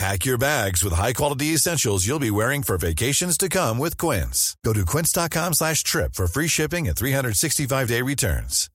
Pack your bags with high-quality essentials you'll be wearing for vacations to come with Quince. Go to quince.com slash trip for free shipping and 365-day returns.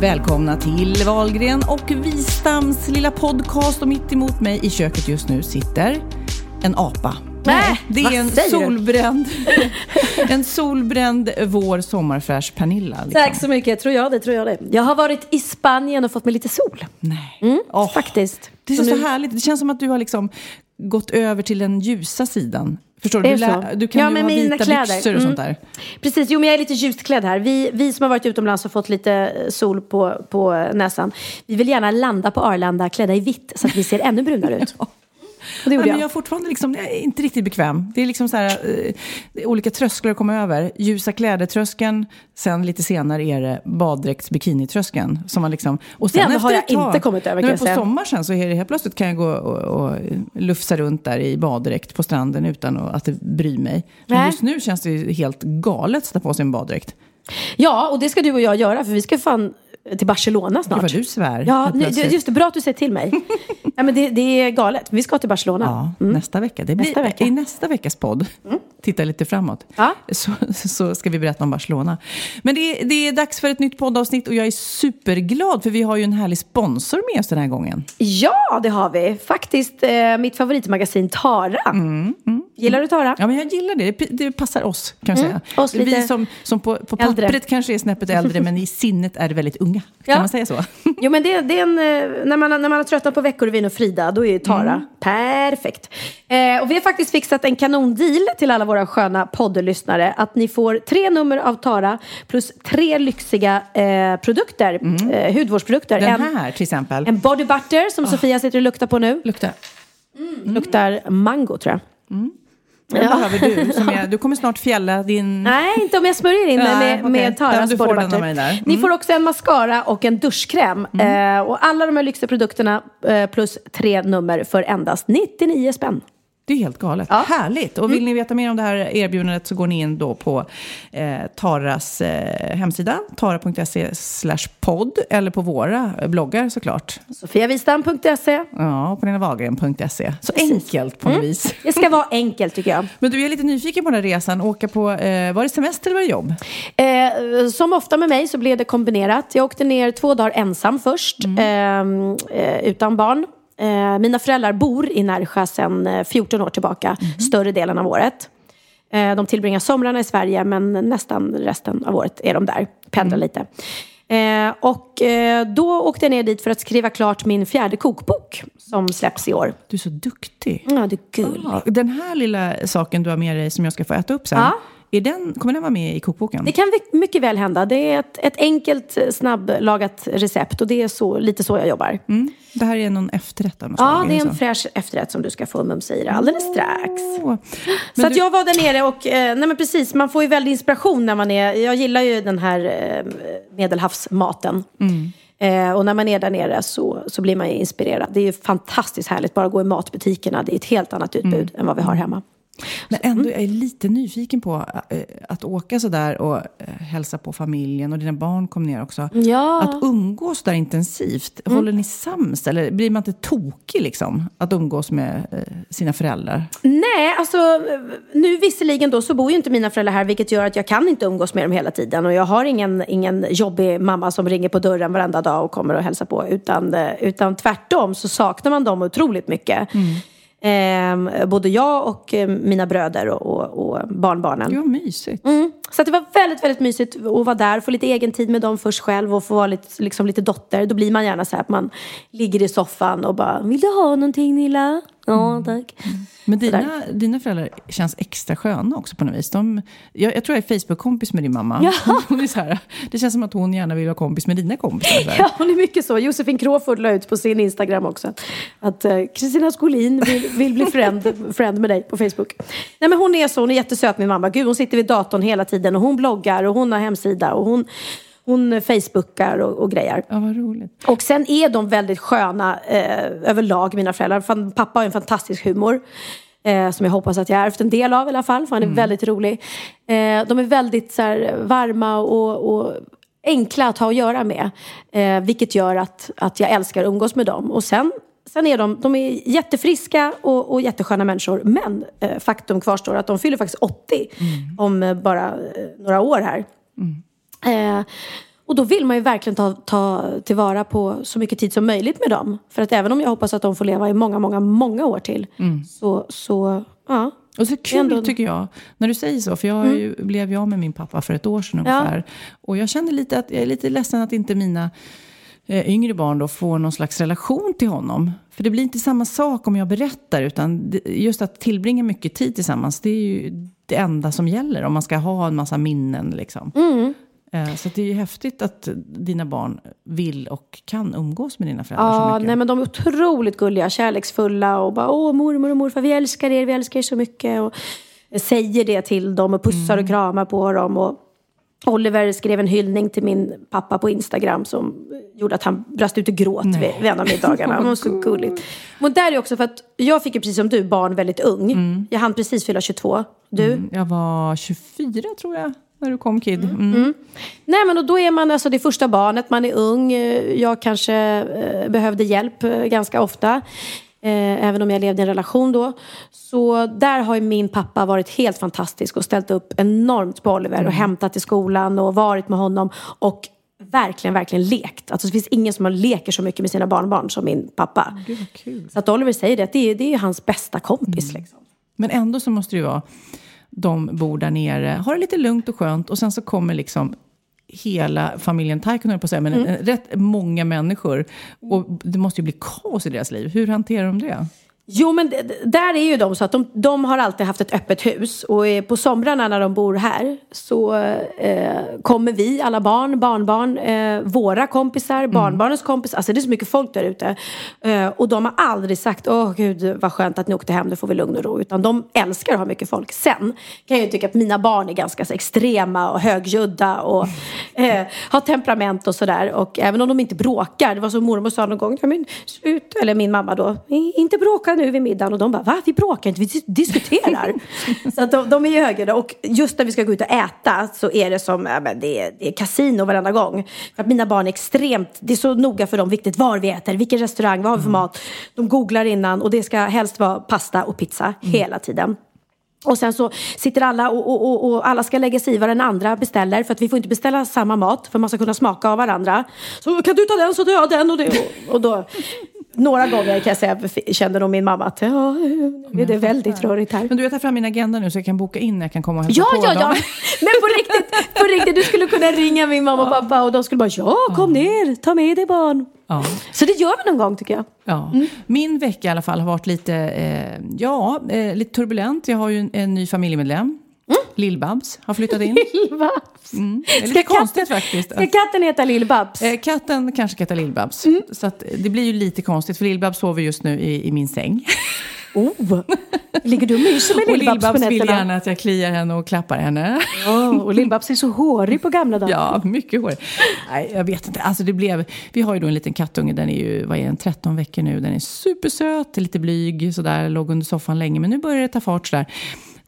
Välkomna till Valgren och Wistams lilla podcast och mitt emot mig i köket just nu sitter en apa. Nej, det är en solbränd, en solbränd vår sommarfräsch Pernilla. Liksom. Tack så mycket, tror jag det, tror jag det. Jag har varit i Spanien och fått mig lite sol. Nej. Mm, Åh, Faktiskt. Det Så är så nu- härligt. Det känns som att du har liksom gått över till den ljusa sidan. Förstår du? Du, så? du kan Ja, ju ha mina vita kläder. byxor och Mm. sånt där. Precis, jo men jag är lite ljust klädd här. Vi, vi som har varit utomlands och fått lite sol på, på näsan. Vi vill gärna landa på Arlanda klädda i vitt så att vi ser ännu brunare ut. Och det gjorde men jag. jag är fortfarande liksom, jag är inte riktigt bekväm. Det är liksom så här, eh, det olika trösklar att komma över. Ljusa kläder-tröskeln, sen lite senare är det baddräkts bikinitröskeln. Som man liksom, och sen har efter jag ett tag- inte kommit över, kan jag På säga. sommaren sen så är det helt plötsligt kan jag gå och, och lufsa runt där i baddräkt på stranden utan att, det bryr mig. Men just nu känns det helt galet att sätta på sig en baddräkt. Ja, och det ska du och jag göra för vi ska fan till Barcelona Gud snart. vad du svär. Ja, nu, just det, bra att du säger till mig. ja, men det, det är galet. Vi ska till Barcelona. Ja, nästa vecka. Det blir, Nästa vecka. I nästa veckas podd, titta lite framåt, Ja. så, så ska vi berätta om Barcelona. Men det är, det är dags för ett nytt poddavsnitt och jag är superglad för vi har ju en härlig sponsor med oss den här gången. Ja, det har vi. Faktiskt eh, mitt favoritmagasin Tara. Gillar du Tara? Ja, men jag gillar det. Det, det passar oss, kan jag säga. Mm. Oss vi lite som, som på, på äldre. pappret kanske är snäppet äldre, men i sinnet är väldigt unga. Kan Ja. man säga så? Jo, men det, det är en, eh, när, man, när man har tröttnat på Veckorevyn och Frida, då är ju Tara perfekt. Eh, och vi har faktiskt fixat en kanondeal till alla våra sköna poddlyssnare. Att ni får tre nummer av Tara plus tre lyxiga eh, produkter, eh, hudvårdsprodukter. Den en, här till exempel. en body butter som Sofia sitter och luktar på nu. Lukta. Luktar mango tror jag. Den behöver du. Som är, du kommer snart fjälla din... Nej, inte om jag smörjer in mig med, Ja, Taras får body butter. Mm. Ni får också en mascara och en duschkräm. Eh, och alla de här lyxiga produkterna eh, plus tre nummer för endast 99 spänn. Det är helt galet. Härligt! Och vill ni veta mer om det här erbjudandet så går ni in då på eh, Taras eh, hemsida, tara.se podd, eller på våra bloggar såklart. Sofiavistam.se. Ja, på nenawahlgren.se. Så enkelt på något vis. Det ska vara enkelt tycker jag. Men du jag är lite nyfiken på den här resan. Åka på, eh, var det semester eller var det jobb? Eh, som ofta med mig så blev det kombinerat. Jag åkte ner två dagar ensam först, Mm. eh, eh, utan barn. Eh, mina föräldrar bor i Närsjö sedan eh, 14 år tillbaka, Mm. större delen av året. Eh, de tillbringar somrarna i Sverige, men nästan resten av året är de där, pendlar Mm. lite. Eh, och eh, då åkte jag ner dit för att skriva klart min fjärde kokbok som släpps i år. Du är så duktig. Ja, det är kul. Ja, den här lilla saken du har med dig som jag ska få äta upp sen, Ja. Är den, kommer den vara med i kokboken? Det kan mycket väl hända. Det är ett, ett enkelt, eh, snabblagat recept och det är så, lite så jag jobbar. Mm. Det här är någon efterrätt av något Ja, det är en fräsch efterrätt som du ska få dig alldeles strax. Åh. Så du- jag var där nere och, eh, nej men precis, man får ju väldigt inspiration när man är, jag gillar ju den här eh, medelhavsmaten. Eh, och när man är där nere så, så blir man ju inspirerad. Det är ju fantastiskt härligt bara att gå i matbutikerna. Det är ett helt annat utbud än vad vi har hemma. Men ändå är jag lite nyfiken på äh, att åka så där och äh, hälsa på familjen och dina barn kom ner också. Ja. Att umgås där intensivt, håller ni sams eller blir man inte tokig liksom? Att umgås med äh, sina föräldrar? Nej, alltså nu visserligen då så bor ju inte mina föräldrar här vilket gör att jag kan inte umgås med dem hela tiden och jag har ingen, ingen jobbig mamma som ringer på dörren varenda dag och kommer och hälsar på utan, utan tvärtom så saknar man dem otroligt mycket. Mm. Eh, både jag och eh, mina bröder och, och, och barnbarnen. Det var mysigt. Mm. Så det var väldigt, väldigt mysigt att vara där, få lite egen tid med dem först själv och få vara lite, liksom lite dotter. Då blir man gärna så här att man ligger i soffan och bara Vill du ha någonting Nilla? Ja, mm. tack. Mm. Men dina, dina föräldrar känns extra sköna också på något vis. De, jag, jag tror jag är Facebook-kompis med din mamma. Ja. Hon är så här, det känns som att hon gärna vill vara kompis med dina kompisar. Ja, hon är mycket så. Josefin Crawford la ut på sin Instagram också att eh, Kristina uh, Skolin vill, vill bli friend, friend med dig på Facebook. Nej, men hon är så, hon är jättesöt min mamma. Gud, hon sitter vid datorn hela tiden och hon bloggar och hon har hemsida och hon hon facebookar och, och grejer. Ja, vad roligt. Och sen är de väldigt sköna eh, överlag, mina föräldrar. Pappa har en fantastisk humor. Eh, som jag hoppas att jag ärvt en del av i alla fall, för han är mm. väldigt rolig. Eh, de är väldigt så här, varma och, och enkla att ha att göra med. Eh, vilket gör att, att jag älskar att umgås med dem. Och sen, sen är de, de är jättefriska och, och jättesköna människor. Men eh, faktum kvarstår att de fyller faktiskt 80 mm. om eh, bara eh, några år här. Mm. Eh, och då vill man ju verkligen ta, ta tillvara på så mycket tid som möjligt med dem. För att även om jag hoppas att de får leva i många, många, många år till. Mm. Så, så, ja. Och så kul ändå... tycker jag, när du säger så. För jag mm. ju, blev jag med min pappa för ett år sedan ungefär. Ja. Och jag känner lite att, jag är lite ledsen att inte mina eh, yngre barn då får någon slags relation till honom. För det blir inte samma sak om jag berättar. Utan just att tillbringa mycket tid tillsammans, det är ju det enda som gäller. Om man ska ha en massa minnen liksom. Mm. Eh, så det är ju häftigt att dina barn vill och kan umgås med dina föräldrar ja, så mycket. Nej, men de är otroligt gulliga, kärleksfulla och bara åh mormor och morfar vi älskar er, vi älskar er så mycket. Och säger det till dem och pussar mm. och kramar på dem. Och Oliver skrev en hyllning till min pappa på Instagram som gjorde att han brast ut i gråt nej. vid en av middagarna. Det var så gulligt. Men där är också för att jag fick ju precis som du barn väldigt ung. Mm. Jag hann precis fylla 22. Du? Mm, jag var 24 tror jag när du kom Kid. Mm. Mm. Nej men och då är man alltså det första barnet, man är ung. Jag kanske eh, behövde hjälp eh, ganska ofta. Eh, även om jag levde i en relation då. Så där har ju min pappa varit helt fantastisk och ställt upp enormt på Oliver mm. och hämtat till skolan och varit med honom. Och verkligen, verkligen lekt. Alltså det finns ingen som leker så mycket med sina barnbarn som min pappa. Gud, så att Oliver säger det, att det är, det är hans bästa kompis. Mm. Liksom. Men ändå så måste det ju vara de bor där nere, har det lite lugnt och skönt och sen så kommer liksom hela familjen Taikon, på att säga, men mm. rätt många människor. Och det måste ju bli kaos i deras liv. Hur hanterar de det? Jo, men där är ju de så att de, de har alltid haft ett öppet hus. Och på somrarna när de bor här så eh, kommer vi, alla barn, barnbarn, eh, våra kompisar, mm. barnbarnens kompisar. Alltså det är så mycket folk där ute. Eh, och de har aldrig sagt, åh gud vad skönt att ni åkte hem, nu får vi lugn och ro. Utan de älskar att ha mycket folk. Sen kan jag ju tycka att mina barn är ganska så extrema och högljudda och eh, har temperament och sådär. Och även om de inte bråkar, det var som mormor sa någon gång, ut, eller min mamma då, inte bråka nu vid middagen och de bara, va? Vi bråkar inte, vi diskuterar. så att de, de är ju högljudda och just när vi ska gå ut och äta så är det som, ja, men det, är, det är kasino varenda gång. För att mina barn är extremt, det är så noga för dem viktigt var vi äter, vilken restaurang, vad har vi för mm. mat. De googlar innan och det ska helst vara pasta och pizza mm. hela tiden. Och sen så sitter alla och, och, och, och, alla ska lägga sig i vad den andra beställer för att vi får inte beställa samma mat för man ska kunna smaka av varandra. Så kan du ta den så tar jag den och det. Och då, några gånger kan jag säga kände nog min mamma att ja, det är väldigt rörigt här. Men du, jag tar fram min agenda nu så jag kan boka in när jag kan komma och hälsa ja, på ja, dem. Ja, Men på riktigt, på riktigt, du skulle kunna ringa min mamma och pappa och de skulle bara ja, kom ner, ta med dig barn. Ja. Så det gör vi någon gång tycker jag. Ja. Mm. Min vecka i alla fall har varit lite, eh, ja, eh, lite turbulent. Jag har ju en, en ny familjemedlem. Lill-Babs har flyttat in. Lill-Babs. Mm. Det är lite ska konstigt katten, faktiskt. Ska katten heta Lill-Babs? Eh, katten kanske ska heta Lill-Babs. Mm. Så att, det blir ju lite konstigt för Lill-Babs sover just nu i, i min säng. Oh, ligger du och myser med Lill-Babs på nätterna? Vill gärna att jag kliar henne och klappar henne. Oh, och Lill-Babs är så hårig på gamla dagar. Ja, mycket hårig. Nej, jag vet inte. Alltså det blev, vi har ju då en liten kattunge, den är ju vad är den, 13 veckor nu. Den är supersöt, lite blyg, sådär, låg under soffan länge. Men nu börjar det ta fart sådär.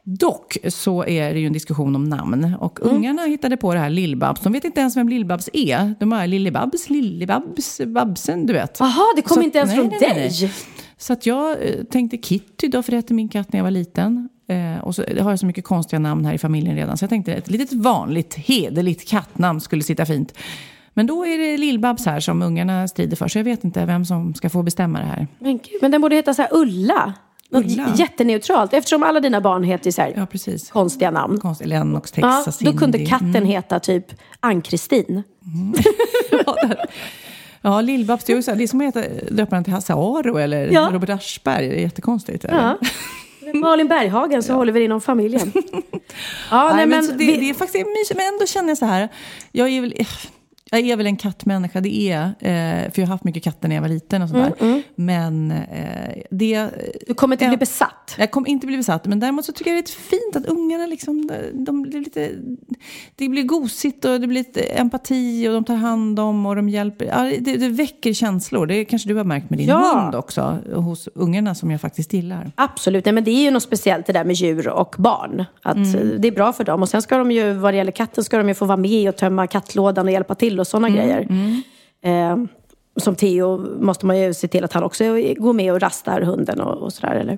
Dock så är det ju en diskussion om namn. Och ungarna hittade på det här Lill-Babs. De vet inte ens vem Lill-Babs är. De har Lillebabs, Lillebabs, Babsen, du vet. Jaha, det kom Så inte ens nej, från nej, nej, dig. nej. Så att jag eh, tänkte Kitty då, för det hette min katt när jag var liten. Eh, och så har jag så mycket konstiga namn här i familjen redan. Så jag tänkte ett litet vanligt, hederligt kattnamn skulle sitta fint. Men då är det Lill-Babs här som ungarna strider för. Så jag vet inte vem som ska få bestämma det här. Men, gud, men den borde heta så här Ulla. Något Ulla. jätteneutralt. Eftersom alla dina barn heter så Ja, precis. konstiga namn. Konstigt. Lennox, Ja, Texas, då kunde katten heta typ Ann-Kristin. Ja, där. Ja, Lill-Babs, det är som att döpa den till Hasse Aro eller Ja. Robert Aschberg. Det är jättekonstigt. eller? Ja. Malin Berghagen så håller vi inom familjen. Ja, Nej, men, så det, vi- det är faktiskt mysigt, men ändå känner jag så här. Jag är väl, jag är väl en kattmänniska, det är eh, För jag har haft mycket katter när jag var liten och sådär. Mm, Men eh, det... Du kommer inte Ja. bli besatt. Jag kommer inte bli besatt, men däremot så tycker jag det är fint att ungarna liksom, de blir lite, det blir gosigt och det blir lite empati och de tar hand om och de hjälper. Ja, det, det väcker känslor, det kanske du har märkt med din Ja. hund också, hos ungarna som jag faktiskt gillar. Absolut, Nej, men det är ju något speciellt det där med djur och barn. Att Mm. Det är bra för dem. Och sen ska de ju, vad det gäller katten, ska de ju få vara med och tömma kattlådan och hjälpa till och sådana Mm, grejer. Eh, som Theo måste man ju se till att han också går med och rastar hunden och, och sådär. Eller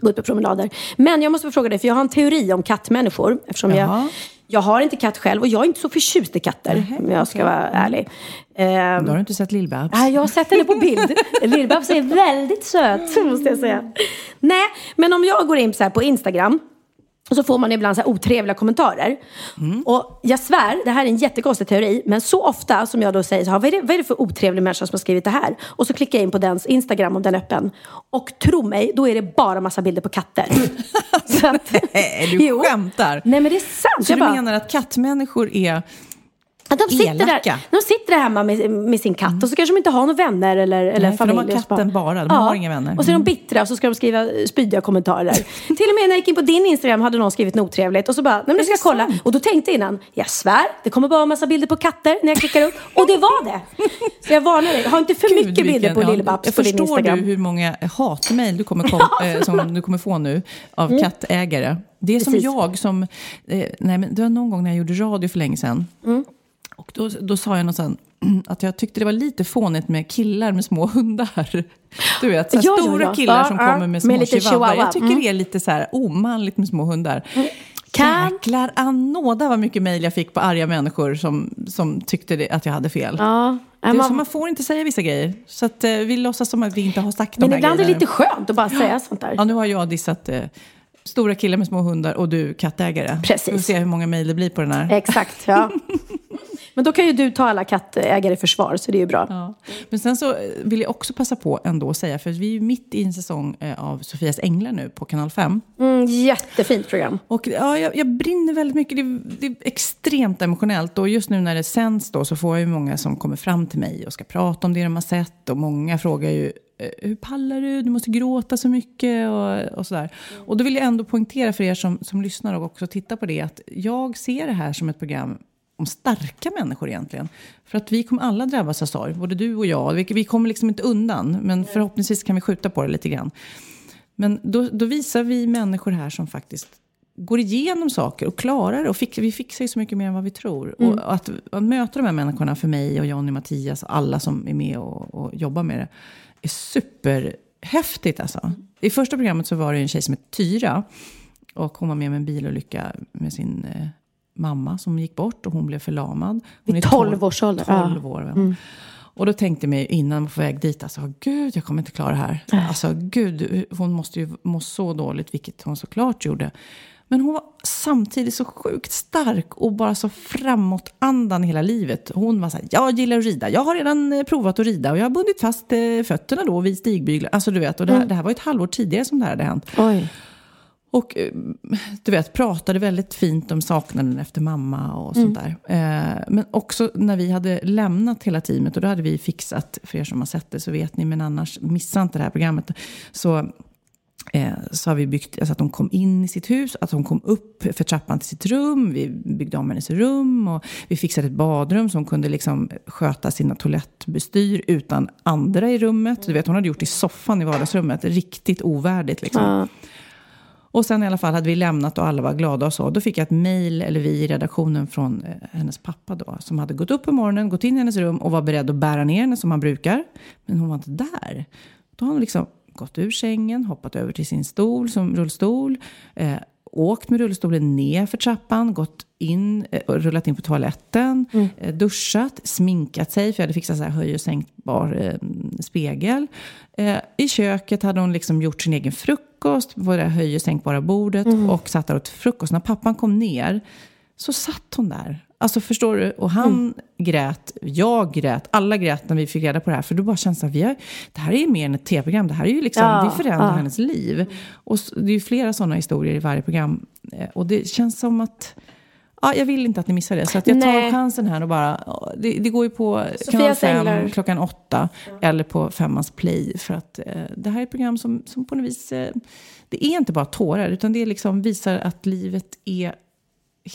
går ut på promenader. Men jag måste fråga dig, för jag har en teori om kattmänniskor. Eftersom jag, Jaha. jag har inte katt själv och jag är inte så förtjust i katter. om jag ska vara ärlig. Eh, Då har du inte sett Lill-Babs? Ja, jag har sett henne på bild. Lill-Babs är väldigt söt, måste jag säga. Nej, men om jag går in så på Instagram och så får man ibland så här otrevliga kommentarer. Och jag svär, det här är en jättekonstig teori, men så ofta som jag då säger så här, vad är, det, vad är det för otrevlig människa som har skrivit det här? Och så klickar jag in på dens Instagram om den är öppen. Och tro mig, då är det bara massa bilder på katter. så att, Nej, du Jo. skämtar. Nej men det är sant. Så Jag du bara- menar att kattmänniskor är... de sitter, där, de sitter där hemma med, med sin katt och så kanske de inte har några vänner eller, eller Nej, för de familj. har katten bara, de har inga vänner. Och så är de bittra och så ska de skriva spydiga kommentarer. Till och med när jag gick in på din Instagram hade någon skrivit något otrevligt och så bara, nej men nu ska kolla. sant? Och då tänkte jag innan, jag svär, det kommer bara en massa bilder på katter när jag klickar upp. Och det var det! Så jag varnar dig, ha inte för Gud, mycket bilder vilken- på ja, Lill-Babs Jag på din förstår Instagram. du hur många hatmejl du kommer, kom, eh, som du kommer få nu av kattägare. Det är som Precis. jag som... Eh, nej, men det var någon gång när jag gjorde radio för länge sedan. Mm. Och då, då sa jag något sånt, att jag tyckte det var lite fånigt med killar med små hundar. Du vet, så Ja, ja, stora ja. killar Ja, som ja. kommer med små chihuahua. Jag tycker Mm. det är lite så här omanligt med små hundar. Kan- Jäklar anåda vad mycket mejl jag fick på arga människor som, som tyckte det, att jag hade fel. Ja, Det är man, så man får inte säga vissa grejer. Så att, eh, vi låtsas som att vi inte har sagt men de här ibland är det lite skönt att bara säga sånt där. Ja, nu har jag dissat eh, stora killar med små hundar och du kattägare. Precis. Vi får se hur många mejl det blir på den här. Exakt, ja. Men då kan ju du ta alla kattägare i försvar, så det är ju bra. Ja. Men sen så eh, vill jag också passa på ändå att säga, för vi är ju mitt i en säsong eh, av Sofias Änglar nu på Kanal 5. Mm, jättefint program. Och ja, jag, jag brinner väldigt mycket. Det, det är extremt emotionellt. Och just nu när det sänds då så får jag ju många som kommer fram till mig och ska prata om det de har sett. Och många frågar ju, eh, hur pallar du? Du måste gråta så mycket och, och sådär. Och då vill jag ändå poängtera för er som, som lyssnar och också tittar på det att jag ser det här som ett program om starka människor egentligen. För att vi kommer alla drabbas av sorg, både du och jag. Vi, vi kommer liksom inte undan, men förhoppningsvis kan vi skjuta på det lite grann. Men då, då visar vi människor här som faktiskt går igenom saker och klarar det. Och fix, vi fixar ju så mycket mer än vad vi tror. Och att, att möta de här människorna för mig och Johnny, Mattias och alla som är med och, och jobbar med det är superhäftigt alltså. I första programmet så var det en tjej som hette Tyra. Och hon var med med en bilolycka med sin eh, mamma som gick bort och hon blev förlamad. Hon Vid är 12 års ålder, ja. 12 år. väl. Och då tänkte jag mig innan man var väg dit, alltså gud jag kommer inte klara det här. Alltså gud, hon måste ju må så dåligt, vilket hon såklart gjorde. Men hon var samtidigt så sjukt stark och bara så framåtandande hela livet. Hon var så här, jag gillar att rida, jag har redan eh, provat att rida och jag har bundit fast eh, fötterna då vid stigbyglar. Alltså du vet, och det här, det här var ett halvår tidigare som det här hade hänt. Oj. Och eh, du vet, pratade väldigt fint om saknaden efter mamma och sånt där. Eh, men också när vi hade lämnat hela teamet, och då hade vi fixat, för er som har sett det så vet ni, men annars missa inte det här programmet. Så, eh, så har vi byggt, alltså att de kom in i sitt hus, att hon kom upp för trappan till sitt rum, vi byggde om hennes rum och vi fixade ett badrum som kunde liksom sköta sina toalettbestyr utan andra i rummet. Du vet, hon hade gjort i soffan i vardagsrummet, riktigt ovärdigt liksom. Ja. Och sen i alla fall hade vi lämnat och alla var glada och så. Då fick jag ett mejl, eller vi i redaktionen, från eh, hennes pappa då. Som hade gått upp på morgonen, gått in i hennes rum och var beredd att bära ner henne som han brukar. Men hon var inte där. Då har hon liksom gått ur sängen, hoppat över till sin stol som rullstol. Eh, åkt med rullstolen ner för trappan, gått in, eh, rullat in på toaletten, mm. eh, duschat, sminkat sig, för jag hade fixat så här höj och sänkbar spegel. Eh, I köket hade hon liksom gjort sin egen frukost på det höj och sänkbara bordet mm. och satt där åt frukost. När pappan kom ner så satt hon där. Alltså förstår du? Och han mm. grät, jag grät, alla grät när vi fick reda på det här. För då bara känns det att vi har, det här är ju mer än ett tv-program. Det här är ju liksom, ja, vi förändrar ja. hennes liv. Och det är ju flera sådana historier i varje program. Eh, och det känns som att Ja, jag vill inte att ni missar det. Så att jag tar Nej. chansen här och bara... Det, det går ju på kanal 5 klockan 8 ja. eller på Femmans Play. För att eh, det här är ett program som, som på något vis... Eh, det är inte bara tårar, utan det liksom visar att livet är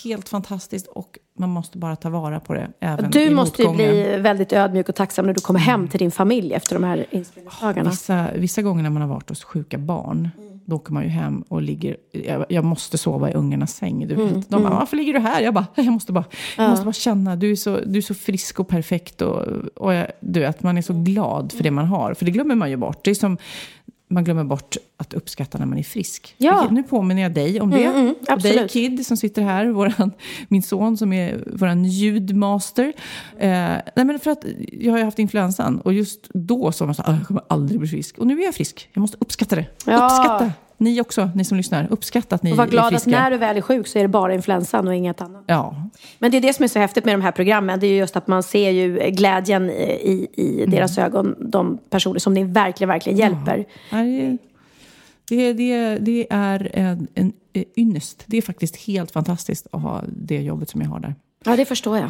helt fantastiskt och man måste bara ta vara på det. Även du måste ju bli väldigt ödmjuk och tacksam när du kommer hem till din familj efter de här inspelningsdagarna. Vissa, vissa gånger när man har varit hos sjuka barn, mm. då åker man ju hem och ligger, jag, jag måste sova i ungarnas säng. Du vet. Mm. De bara, mm. varför ligger du här? Jag bara, jag måste bara, jag ja. måste bara känna, du är, så, du är så frisk och perfekt. Och, och jag, du vet, man är så glad för det man har. För det glömmer man ju bort. Det är som man glömmer bort att uppskatta när man är frisk. Ja. Nu påminner jag dig om det. Mm, mm, och dig Kid som sitter här, våran, min son som är vår ljudmaster. Eh, nej men för att jag har ju haft influensan och just då sa man så här, ah, jag kommer aldrig bli frisk. Och nu är jag frisk. Jag måste uppskatta det. Ja. Uppskatta ni också, ni som lyssnar, uppskatta att ni och var glad är friska. att när du väl är sjuk så är det bara influensan och inget annat. Ja. Men det är det som är så häftigt med de här programmen. Det är just att man ser ju glädjen i, i mm. deras ögon. De personer som ni verkligen, verkligen hjälper. Ja. Det, det, det är en, en ynnest. Det är faktiskt helt fantastiskt att ha det jobbet som jag har där. Ja, det förstår jag.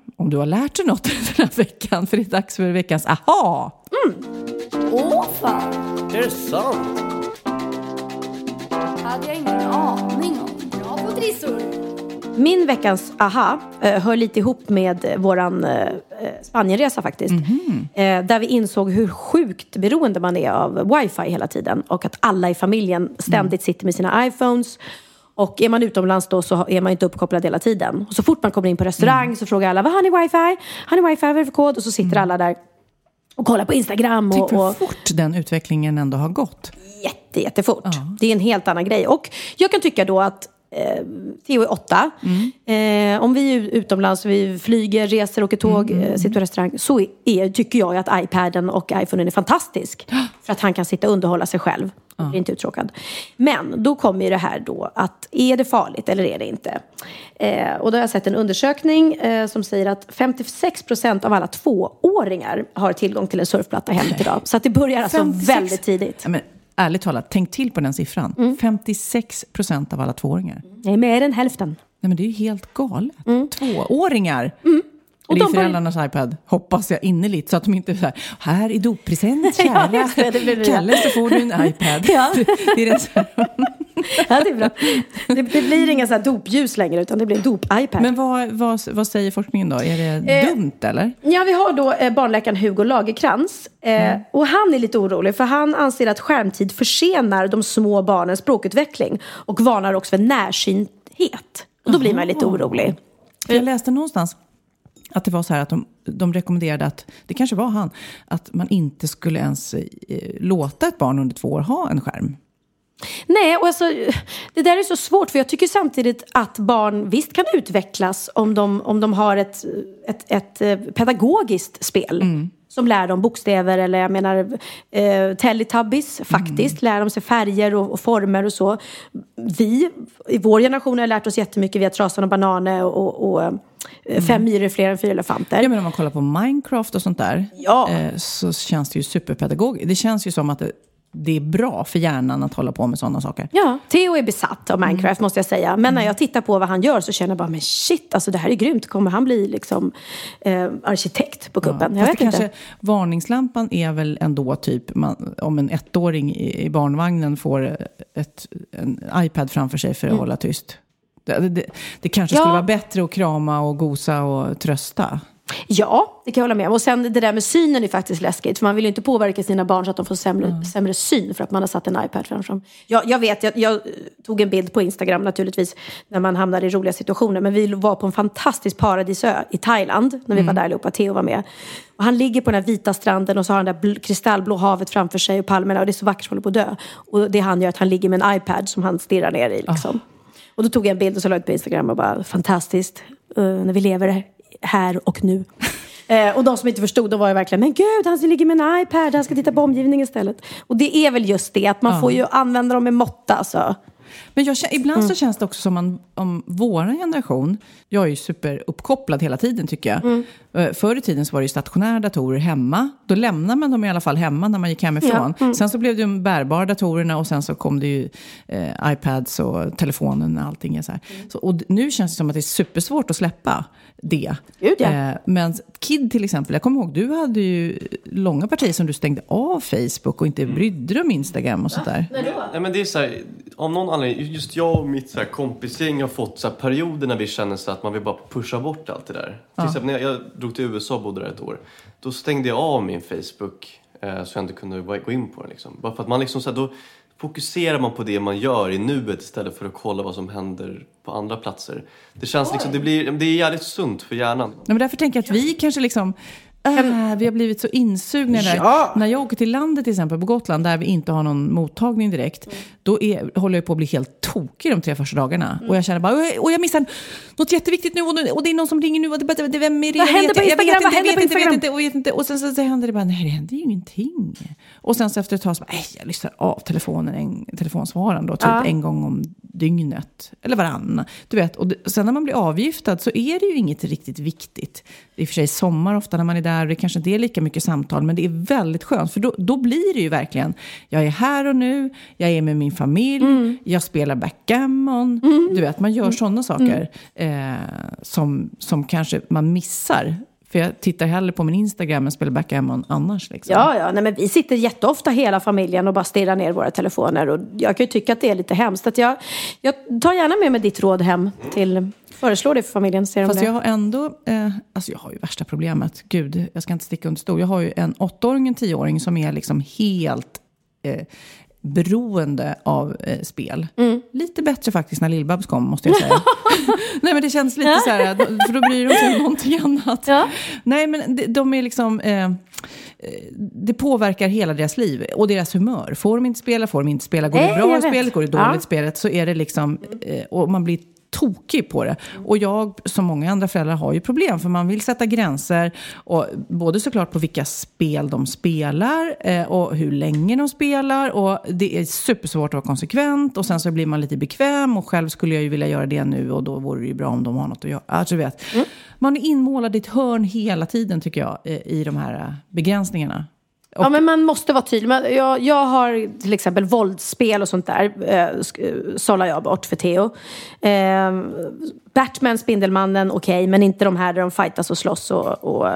om du har lärt dig något den här veckan, för det är dags för veckans aha. Mm. Åh fan! Är det sant? hade jag ingen aning om. Bra på trissor! Min veckans aha eh, hör lite ihop med våran eh, Spanienresa faktiskt. Mhm. Eh, där vi insåg hur sjukt beroende man är av wifi hela tiden. Och att alla i familjen ständigt sitter med sina iPhones. Och är man utomlands då så är man inte uppkopplad hela tiden. Och så fort man kommer in på restaurang så frågar alla, vad har ni wifi? Har ni wifi? Vad är det för kod? Och så sitter alla där och kollar på Instagram. Tänk Och, hur och fort den utvecklingen ändå har gått. jätte, jättefort. Det är en helt annan grej. Och jag kan tycka då att eh, Theo är åtta. Eh, om vi är utomlands, vi flyger, reser, åker tåg, eh, sitter på restaurang. Så är, tycker jag att iPaden och iPhonen är fantastisk. För att han kan sitta och underhålla sig själv. och blir inte uttråkad. Men då kommer ju det här då att är det farligt eller är det inte? Eh, och då har jag sett en undersökning eh, som säger att 56 procent av alla tvååringar har tillgång till en surfplatta hemmet idag. Så att det börjar alltså 56. väldigt tidigt. Ja, men, ärligt talat, tänk till på den siffran. Mm. 56 procent av alla tvååringar. Nej, mer än hälften. Nej, men det är ju helt galet. Tvååringar! Mm. Och Eller i de börjar- föräldrarnas iPad, hoppas jag innerligt, så att de inte är så här, här är doppresent Ja, kära just det, det det. Kalle, så får du en iPad. Ja. Det, det är det. Ja, det är bra. Det, det blir inga så här dopljus längre, utan det blir dop-iPad. Men vad, vad, vad säger forskningen då? Är det Eh, dumt eller? Ja, vi har då eh, barnläkaren Hugo Lagerkrans. Eh, Och han är lite orolig, för han anser att skärmtid försenar de små barnens språkutveckling. Och varnar också för närsynthet. Och då blir man lite orolig. För jag läste någonstans att det var så här att de, de rekommenderade att, det kanske var han, att man inte skulle ens eh, låta ett barn under två år ha en skärm. Nej, och alltså, det där är så svårt för jag tycker samtidigt att barn visst kan utvecklas om de, om de har ett, ett, ett eh, pedagogiskt spel. Som lär dem bokstäver eller jag menar eh, Teletubbies faktiskt. Lär de sig färger och, och former och så. Vi i vår generation har lärt oss jättemycket via Trasan och Bananer och, och eh, Fem myror är fler än fyra elefanter. Ja, men om man kollar på Minecraft och sånt där Ja. eh, så känns det ju superpedagogiskt. Det känns ju som att det, det är bra för hjärnan att hålla på med sådana saker. Ja, Theo är besatt av Minecraft måste jag säga. Men när jag tittar på vad han gör så känner jag bara, men shit, alltså det här är grymt. Kommer han bli liksom eh, arkitekt på kuppen? jag Fast vet det inte. kanske, varningslampan är väl ändå typ man, om en ettåring i, i barnvagnen får ett, en iPad framför sig för att hålla tyst. Det, det, det kanske Mm. Ja. skulle vara bättre att krama och gosa och trösta. Ja, det kan jag hålla med om. Och sen det där med synen är faktiskt läskigt. För man vill ju inte påverka sina barn så att de får sämre, Mm. sämre syn för att man har satt en iPad framför dem. Jag, jag vet, jag, jag tog en bild på Instagram naturligtvis när man hamnar i roliga situationer. Men vi var på en fantastisk paradisö i Thailand när vi Mm. var där allihopa. Theo var med. Och han ligger på den här vita stranden och så har han det där kristallblå havet framför sig och palmerna. Och det är så vackert som håller på att dö. Och det han gör är att han ligger med en iPad som han stirrar ner i. Liksom. Och då tog jag en bild och så la ut på Instagram och bara fantastiskt eh, när vi lever här och nu. Eh, och de som inte förstod, de var ju verkligen, men gud, han ligger med en iPad, han ska titta på omgivningen istället. Och det är väl just det, att man får ju använda dem med måtta. Alltså. Men jag, ibland Mm. så känns det också som man, om vår generation, jag är ju superuppkopplad hela tiden tycker jag. Mm. Eh, Förr i tiden så var det ju stationära datorer hemma. Då lämnade man dem i alla fall hemma när man gick hemifrån. Ja, mm. Sen så blev det de bärbara datorerna och sen så kom det ju eh, iPads och telefonen och allting. Så. Mm. Så och nu känns det som att det är supersvårt att släppa det. Gud, ja. Eh, men Kid till exempel, jag kommer ihåg du hade ju långa partier som du stängde av Facebook och inte brydde dig om Instagram och sånt där. Nej, men det är så här, av någon anledning, just jag och mitt så här kompisgäng har fått så här perioder när vi känner så att man vill bara pusha bort allt det där. Till exempel när jag, jag drog till USA och bodde där ett år. Då stängde jag av min Facebook eh, så jag inte kunde gå in på den. Liksom. Bara för att man liksom så här, då fokuserar man på det man gör i nuet istället för att kolla vad som händer på andra platser. Det känns liksom, det, blir, det är jävligt sunt för hjärnan. Men därför tänker jag att vi kanske liksom... Äh, vi har blivit så insugna där. Ja. När jag åker till landet till exempel på Gotland där vi inte har någon mottagning direkt. Då är, håller jag på att bli helt tokig de tre första dagarna. Och jag känner bara, "Oj, och jag missar något jätteviktigt nu och, nu- och det är någon som ringer nu och det, det, det, vem är det? Vad Jag händer på jag Instagram? Vad inte, händer på inte, vet Instagram? inte, och vet inte. Och sen så, så händer det bara, nej det händer ju ingenting. Och sen så efter ett tag så bara, nej jag lyssnar av telefonen, en, telefonsvararen då, typ Ja. en gång om dygnet. Eller varann. Du vet, och det, sen när man blir avgiftad så är det ju inget riktigt viktigt. I och för sig sommar ofta när man är där och det kanske inte är lika mycket samtal. Men det är väldigt skönt för då, då blir det ju verkligen, jag är här och nu, jag är med min familj, jag spelar backgammon. Du vet, man gör sådana saker eh, som, som kanske man missar. För jag tittar hellre på min Instagram än spelar backgammon annars. Liksom. Ja, ja, nej, men vi sitter jätteofta hela familjen och bara stirrar ner våra telefoner. Och jag kan ju tycka att det är lite hemskt. Att jag, jag tar gärna med mig ditt råd hem till, föreslår det för familjen. Ser Fast det. jag har ändå, eh, alltså jag har ju värsta problemet. Gud, jag ska inte sticka under stol. Jag har ju en åttaåring och en tioåring som är liksom helt eh, beroende av eh, spel. Mm. Lite bättre faktiskt när Lill-Babs kom, måste jag säga. Nej, men det känns lite så här, för då bryr de sig om någonting annat. Ja. Nej, men de, de är liksom... Eh, eh, det påverkar hela deras liv och deras humör. Får de inte spela, får de inte spela. Går det bra jag i spelet, går det dåligt i Ja. spelet så är det liksom... Eh, och man blir tokig på det. Och jag, som många andra föräldrar, har ju problem. För man vill sätta gränser. Och både såklart på vilka spel de spelar eh, och hur länge de spelar. Och det är supersvårt att vara konsekvent. Och sen så blir man lite bekväm. Och själv skulle jag ju vilja göra det nu. Och då vore det ju bra om de har något att göra. Alltså, vet. Man är inmålad i ett hörn hela tiden, tycker jag, i de här eh, begränsningarna. Ja, men man måste vara tydlig. Jag, jag har till exempel våldsspel och sånt där. Eh, eh, sållar jag bort för Theo. Eh, Batman, Spindelmannen, okej. men inte de här där de fightas och slåss och, och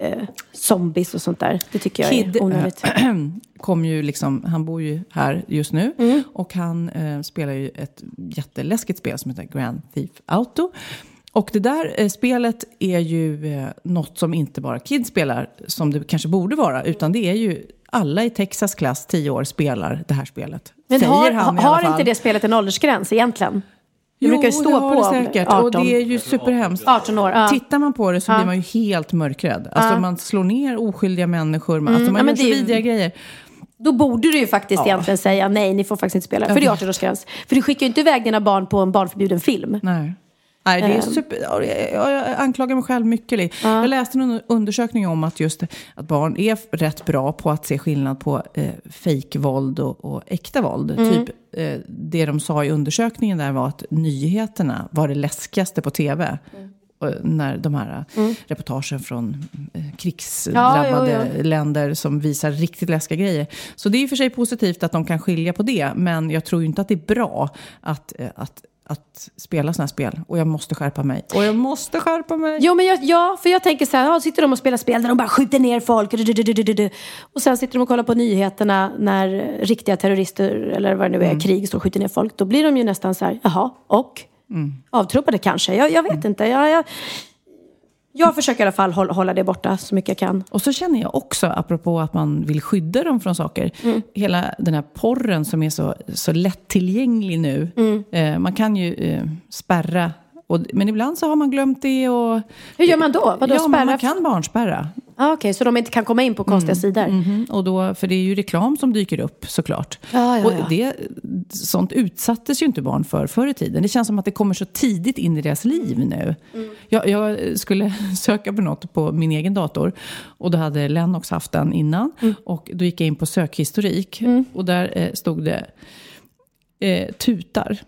eh, zombies och sånt där. Det tycker jag Kid är onödigt. kom ju liksom, han bor ju här just nu. Mm. Och han eh, spelar ju ett jätteläskigt spel som heter Grand Theft Auto. Och det där eh, spelet är ju eh, något som inte bara Kid spelar, som det kanske borde vara, utan det är ju alla i Texas klass 10 år spelar det här spelet. Men Säger har, han i har alla fall. inte det spelet en åldersgräns egentligen? Det Jo, brukar ju stå det har på det säkert. 18. Och det är ju superhemskt. 18 år. Ja. Tittar man på det så blir man ju helt mörkrädd. Alltså man slår ner oskyldiga människor. Man, alltså man Mm. Ja, gör så är ju- vidriga grejer. Då borde du ju faktiskt egentligen säga nej, ni får faktiskt inte spela. För det är 18-årsgräns. För du skickar ju inte iväg dina barn på en barnförbjuden film. Nej. Nej, det är Ehm. super, ja, jag, anklagar mig själv mycket. Li. Jag läste en undersökning om att just att barn är rätt bra på att se skillnad på eh, fejkvåld och, och äkta våld. Mm. Typ, eh, det de sa i undersökningen där var att nyheterna var det läskigaste på tv. Mm. Och När de här mm. reportagen från eh, krigsdrabbade Ja, jo, länder som visar riktigt läskiga grejer. Så det är och för sig positivt att de kan skilja på det. Men jag tror ju inte att det är bra att, eh, att, att spela sådana här spel. Och jag måste skärpa mig. Och jag måste skärpa mig. Jo, men jag, ja, för jag tänker så här, ja, sitter de och spelar spel där de bara skjuter ner folk. du, du, du, du, du, du. Och sen sitter de och kollar på nyheterna när riktiga terrorister, eller vad det nu är, krig står och skjuter ner folk. Då blir de ju nästan så här, jaha, och? Avtrubbade kanske. Jag, jag vet inte. Jag, jag, Jag försöker i alla fall hålla, det borta så mycket jag kan. Och så känner jag också, apropå att man vill skydda dem från saker, hela den här porren som är så, så lättillgänglig nu. Eh, man kan ju eh, spärra, och, men ibland så har man glömt det. Och, Hur gör man då? Vadå, ja, man kan barnspärra. Ah, Okej, så de inte kan komma in på konstiga sidor? Mhm, Och då, för det är ju reklam som dyker upp såklart. Ja, ja, och ja. det, sånt utsattes ju inte barn för förr i tiden. Det känns som att det kommer så tidigt in i deras liv nu. Mm. Jag, jag skulle söka på något på min egen dator. Och då hade Lennox haft den innan. Mm. Och då gick jag in på sökhistorik. Och där eh, stod det eh, tutar.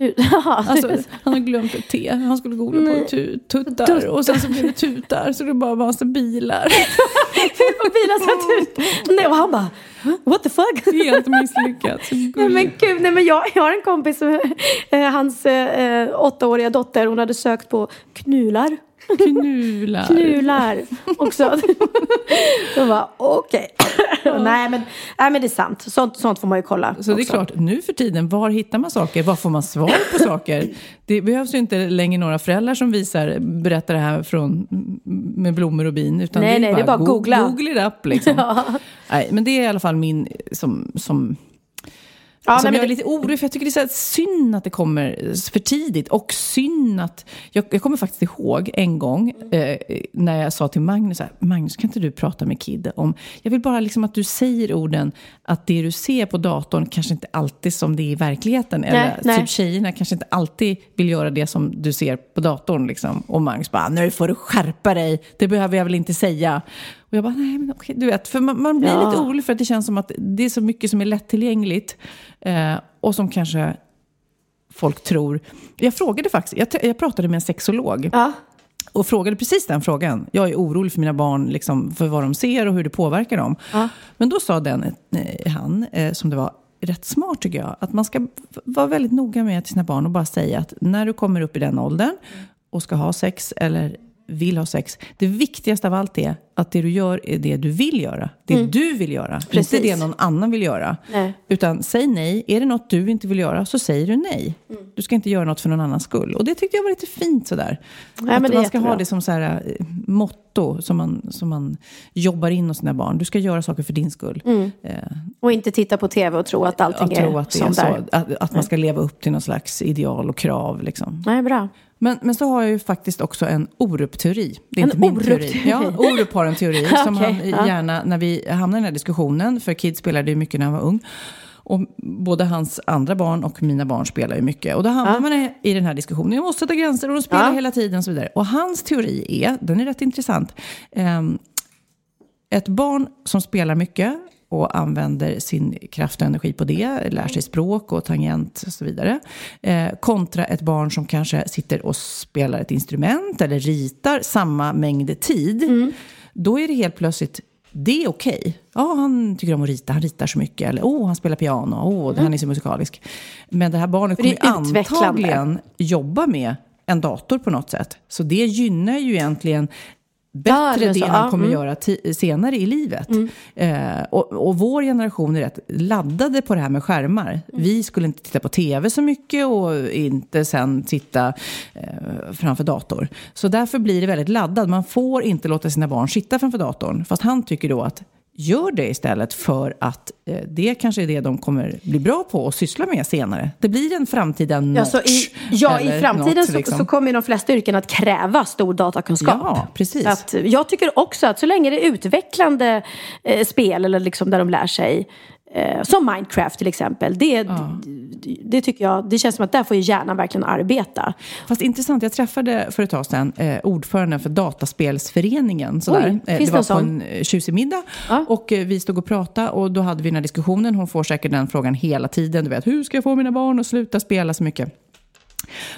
Alltså, han har glömt ett T. Han skulle googla på tu, tuttar. Och sen så blev det tutar. Så det bara var massa bilar. bilar ut. Nej, och han bara, what the fuck? Helt misslyckat. Nej men gud, nej, men jag, jag har en kompis, som, eh, hans eh, åttaåriga dotter, hon hade sökt på knular. Knular. Knular också. Då var okej. nej, men, nej men det är sant, sånt, sånt får man ju kolla. Så det är också. klart, nu för tiden, var hittar man saker? Var får man svar på saker? Det behövs ju inte längre några föräldrar som visar, berättar det här från, med blommor och bin. Utan Nej, det är nej, det är bara go- googla. Google it up liksom. nej, men det är i alla fall min, som, som Ja, som nej, men jag är lite orolig för. Jag tycker det är så synd att det kommer för tidigt. Och synd att... Jag, jag kommer faktiskt ihåg en gång eh, när jag sa till Magnus, så här, Magnus kan inte du prata med Kid om... Jag vill bara liksom att du säger orden att det du ser på datorn kanske inte alltid som det är i verkligheten. eller nej. typ tjejerna kanske inte alltid vill göra det som du ser på datorn. Liksom. Och Magnus bara, nu får du skärpa dig. Det behöver jag väl inte säga. Och jag bara, nej men okej, du vet. För man, man blir Ja. lite orolig för att det känns som att det är så mycket som är lättillgängligt. Eh, och som kanske folk tror. Jag frågade faktiskt, jag, jag pratade med en sexolog. Ja. Och frågade precis den frågan. Jag är orolig för mina barn, liksom, för vad de ser och hur det påverkar dem. Men då sa den, eh, han, eh, som det var rätt smart tycker jag, att man ska vara väldigt noga med till sina barn och bara säga att när du kommer upp i den åldern och ska ha sex eller vill ha sex. Det viktigaste av allt är att det du gör är det du vill göra. Det du vill göra, Precis. inte det någon annan vill göra. Nej. Utan säg nej. Är det något du inte vill göra så säger du nej. Du ska inte göra något för någon annans skull. Och det tyckte jag var lite fint sådär. men att man ska jättebra. ha det som så här, eh, motto som man, som man jobbar in hos sina barn. Du ska göra saker för din skull. Eh, Och inte titta på tv och tro att allting att är tro att är som så. där. Att, att man ska leva upp till någon slags ideal och krav. Liksom. Nej, bra. Men, men så har jag ju faktiskt också en Orup-teori. Det är En inte min teori. Ja, Orup har en teori som Okej, han ja. gärna, när vi hamnar i den här diskussionen, för Kid spelade ju mycket när han var ung. Och både hans andra barn och mina barn spelar ju mycket. Och då hamnar man i- i den här diskussionen. Jag måste sätta gränser och de spelar Ja. hela tiden och så vidare. Och hans teori är, den är rätt intressant. Ehm, ett barn som spelar mycket och använder sin kraft och energi på det, lär sig språk och tangent och så vidare. Eh, kontra ett barn som kanske sitter och spelar ett instrument eller ritar samma mängd tid. Då är det helt plötsligt, det är okej. Ja, han tycker om att rita, han ritar så mycket. Eller, oh, han spelar piano, oh, han är så musikalisk. Men det här barnet kommer ju antagligen jobba med en dator på något sätt. Så det gynnar ju egentligen bättre är det han Ja, kommer mm. göra senare i livet. Eh, och, och vår generation är rätt laddade på det här med skärmar. Mm. Vi skulle inte titta på tv så mycket och inte sen titta eh, framför dator. Så därför blir det väldigt laddat. Man får inte låta sina barn sitta framför datorn. Fast han tycker då att Gör det istället för att eh, det kanske är det de kommer bli bra på och syssla med senare. Det blir en framtida notch. Ja, så i, ja, i framtiden något, så, liksom. så kommer de flesta yrken att kräva stor datakunskap. Ja, precis. Att, jag tycker också att så länge det är utvecklande eh, spel eller liksom där de lär sig eh, som Minecraft till exempel. Det, det, det tycker jag, det känns som att där får ju hjärnan verkligen arbeta. Fast intressant, jag träffade för ett tag sedan eh, ordföranden för Dataspelsföreningen. Sådär. Oj, Eh, finns det var på en eh, tjusig middag. Ja. Och eh, vi stod och pratade och då hade vi den här diskussionen. Hon får säkert den frågan hela tiden. Du vet, hur ska jag få mina barn att sluta spela så mycket?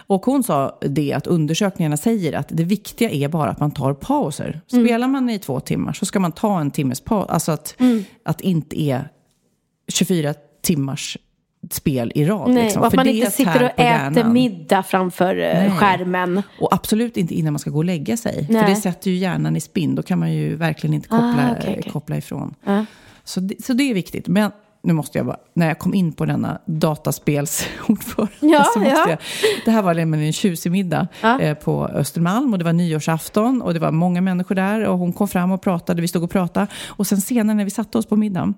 Och hon sa det att undersökningarna säger att det viktiga är bara att man tar pauser. Mm. Spelar man i två timmar så ska man ta en timmes paus. Alltså att, Mm. att inte är 24 timmars spel i rad. Nej, liksom. och att För man inte sitter och äter hjärnan. middag framför eh, Nej. skärmen. Och absolut inte innan man ska gå och lägga sig. Nej. För det sätter ju hjärnan i spinn. Då kan man ju verkligen inte koppla, Ah, okej, okej. koppla ifrån. Ja. Så, det, så det är viktigt. Men nu måste jag bara, när jag kom in på denna dataspelsordförande Ja, så måste ja. jag, det här var nämligen en tjusig middag Ja. eh, på Östermalm och det var nyårsafton och det var många människor där och hon kom fram och pratade, vi stod och pratade och sen senare när vi satte oss på middagen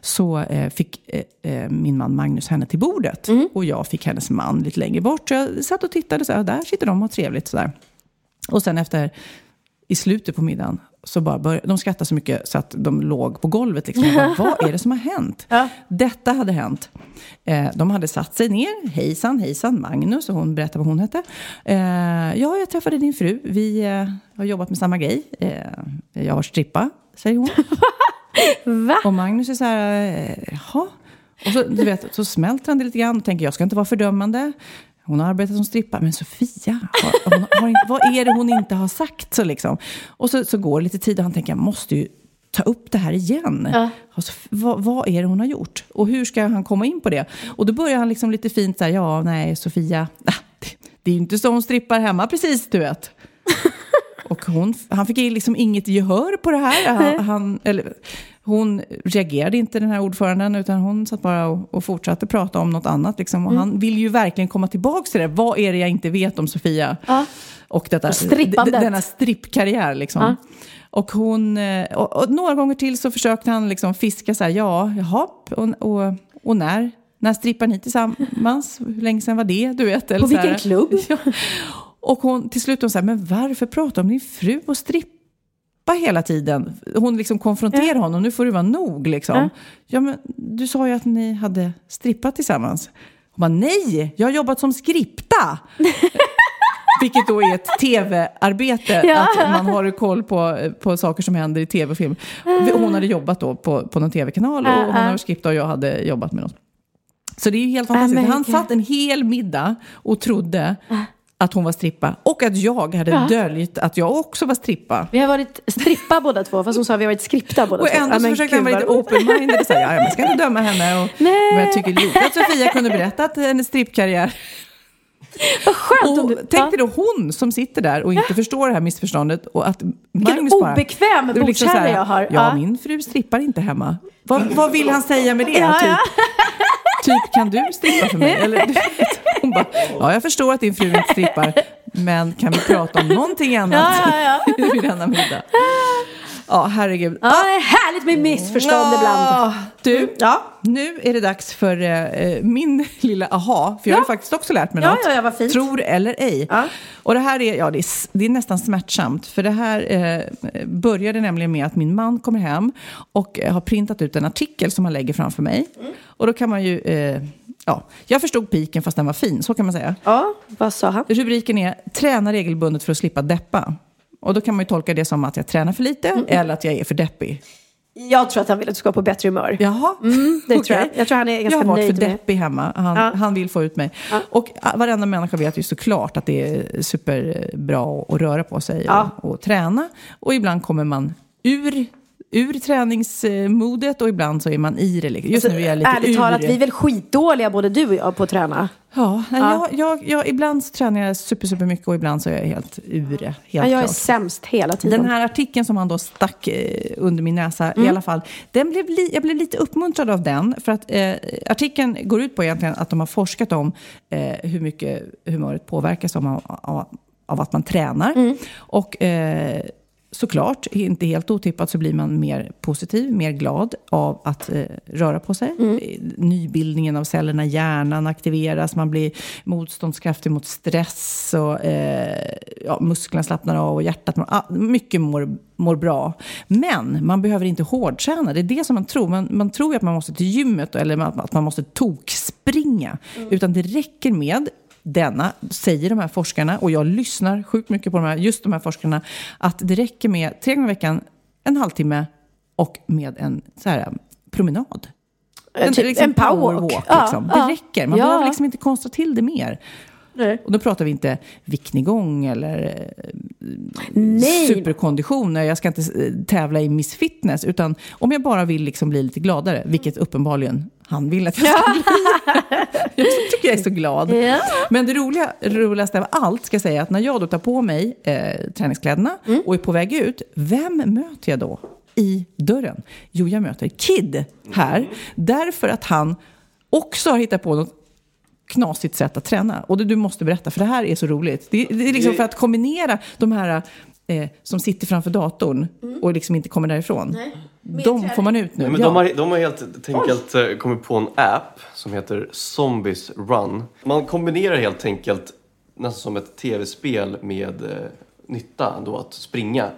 så eh, fick eh, eh, min man Magnus henne till bordet Mm. och jag fick hennes man lite längre bort så jag satt och tittade så här, där sitter de och har trevligt sådär. Och sen efter, i slutet på middagen, så bara började, de skrattade så mycket så att de låg på golvet. Liksom. Jag bara, vad är det som har hänt? Ja. Detta hade hänt. Eh, de hade satt sig ner, hejsan, hejsan, Magnus, och hon berättade vad hon hette. Eh, ja, jag träffade din fru, vi eh, har jobbat med samma grej. Eh, jag har strippa, säger hon. Va? Och Magnus är så här, eh, jaha. Och så, du vet, så smälter han det lite grann och tänker, jag ska inte vara fördömande. Hon har arbetat som strippa, men Sofia, har, hon har inte, vad är det hon inte har sagt? Så liksom. Och så, så går det lite tid och han tänker, jag måste ju ta upp det här igen. Alltså, vad, vad är det hon har gjort? Och hur ska han komma in på det? Och då börjar han liksom lite fint så här, ja, nej, Sofia, ah, det, det är ju inte så hon strippar hemma precis, du vet. Och hon, han fick liksom inget gehör på det här. Han, han, eller, hon reagerade inte, den här ordföranden, utan hon satt bara och, och fortsatte prata om något annat. Liksom. Och Han vill ju verkligen komma tillbaka till det. Vad är det jag inte vet om Sofia? Och, detta, Och strippandet. d- denna strippkarriär. Liksom. Och, hon, eh, och, och några gånger till så försökte han liksom fiska så här, ja, jaha, och, och, och när? När strippar ni tillsammans? Hur länge sedan var det? Du vet, eller På så här. vilken klubb? Ja. Och hon, till slut hon säger, men varför pratar om din fru och strippa hela tiden? Hon liksom konfronterar honom, nu får det vara nog liksom. Ja. Ja. men du sa ju att ni hade strippat tillsammans. Hon bara, nej, jag har jobbat som skripta. Vilket då är ett tv-arbete, Ja. att man har koll på, på saker som händer i tv och film. Hon hade jobbat då på, på någon tv-kanal och Ja, hon ja. har skriptat och jag hade jobbat med något. Så det är ju helt fantastiskt. Han satt en hel middag och trodde att hon var strippa och att jag hade döljt att jag också var strippa. Vi har varit strippa båda två, fast hon sa att vi har varit skripta båda Och två. ändå så men försökte han vara lite open-minded och säga, ja, jag ska inte döma henne. Och, Nej. Men jag tycker lite att Sofia kunde berätta att hennes strippkarriär Vad skönt Och du... tänk dig då hon som sitter där och inte förstår det här missförståndet och att Vilken Magnus bara... obekväm liksom bordsherre här, jag har. Ja, Ja. min fru strippar inte hemma. Vad, vad vill han säga med det? Ja, typ, ja. typ, kan du strippa för mig? Eller, hon bara, ja, jag förstår att din fru inte strippar, men kan vi prata om någonting annat Ja, ja, vid denna middag? Ja, herregud. Ja, det är härligt med missförstånd ibland. Du, Ja. nu är det dags för eh, min lilla aha, för jag har Ja. ju faktiskt också lärt mig Ja, något. ja, ja, vad fint. Tror eller ej. Ja. Och det här är, ja, det är, det är nästan smärtsamt, för det här eh, började nämligen med att min man kommer hem och eh, har printat ut en artikel som han lägger framför mig. Mm. Och då kan man ju, eh, ja, jag förstod piken fast den var fin, så kan man säga. Ja, vad sa han? Rubriken är Träna regelbundet för att slippa deppa. Och då kan man ju tolka det som att jag tränar för lite Mm. eller att jag är för deppig. Jag tror att han vill att du ska vara på bättre humör. Jaha. Mm, det tror jag. Jag tror han är ganska Jag har varit nöjd för med- deppig hemma. Han, Ja. han vill få ut mig. Och ah, varenda människa vet ju såklart att det är superbra att röra på sig Ja. och, och träna. Och ibland kommer man ur, ur träningsmodet och ibland så är man i det. Just nu är jag lite Alltså, Ärligt ur. talat, vi är väl skitdåliga både du och jag på att träna. Ja, nej, Ja. Jag, jag, jag, ibland så tränar jag super, super mycket och ibland så är jag helt ur. Helt Ja, jag är klart. sämst hela tiden. Den här artikeln som han då stack eh, under min näsa Mm. i alla fall, den blev li, jag blev lite uppmuntrad av den. För att eh, artikeln går ut på egentligen att de har forskat om eh, hur mycket humöret påverkas av, av, av att man tränar. Mm. Och eh, såklart, inte helt otippat, så blir man mer positiv, mer glad av att eh, röra på sig. Mm. Eh, Nybildningen av cellerna i hjärnan aktiveras, man blir motståndskraftig mot stress och eh, ja, musklerna slappnar av och hjärtat mår, ah, mycket mår, mår bra. Men man behöver inte hårdträna, det är det som man tror. Man, man tror att man måste till gymmet eller att man måste tokspringa. Utan det räcker med denna, säger de här forskarna, och jag lyssnar sjukt mycket på de här, just de här forskarna, att det räcker med tre gånger i veckan, en halvtimme och med en så här, promenad. En, typ liksom en powerwalk. powerwalk. Ja, liksom. ja. Det räcker. Man Ja. behöver liksom inte konstra till det mer. Nej. Och då pratar vi inte viktnedgång eller eh, Nej. superkondition. Jag ska inte eh, tävla i Miss Fitness. Utan om jag bara vill liksom bli lite gladare, vilket uppenbarligen han vill att jag ska bli. jag tycker jag är så glad. Ja. Men det roliga, roligaste av allt ska jag säga att när jag då tar på mig eh, träningskläderna Mm. och är på väg ut, vem möter jag då? i dörren? Jo, jag möter Kid här därför att han också har hittat på något knasigt sätt att träna. Och det, du måste berätta, för det här är så roligt. Det, det är liksom för att kombinera de här eh, som sitter framför datorn och liksom inte kommer därifrån. De får man ut nu. Nej, men Ja. de, har, de har helt enkelt eh, kommit på en app som heter Zombies Run. Man kombinerar helt enkelt nästan som ett tv-spel med eh, nytta då att springa.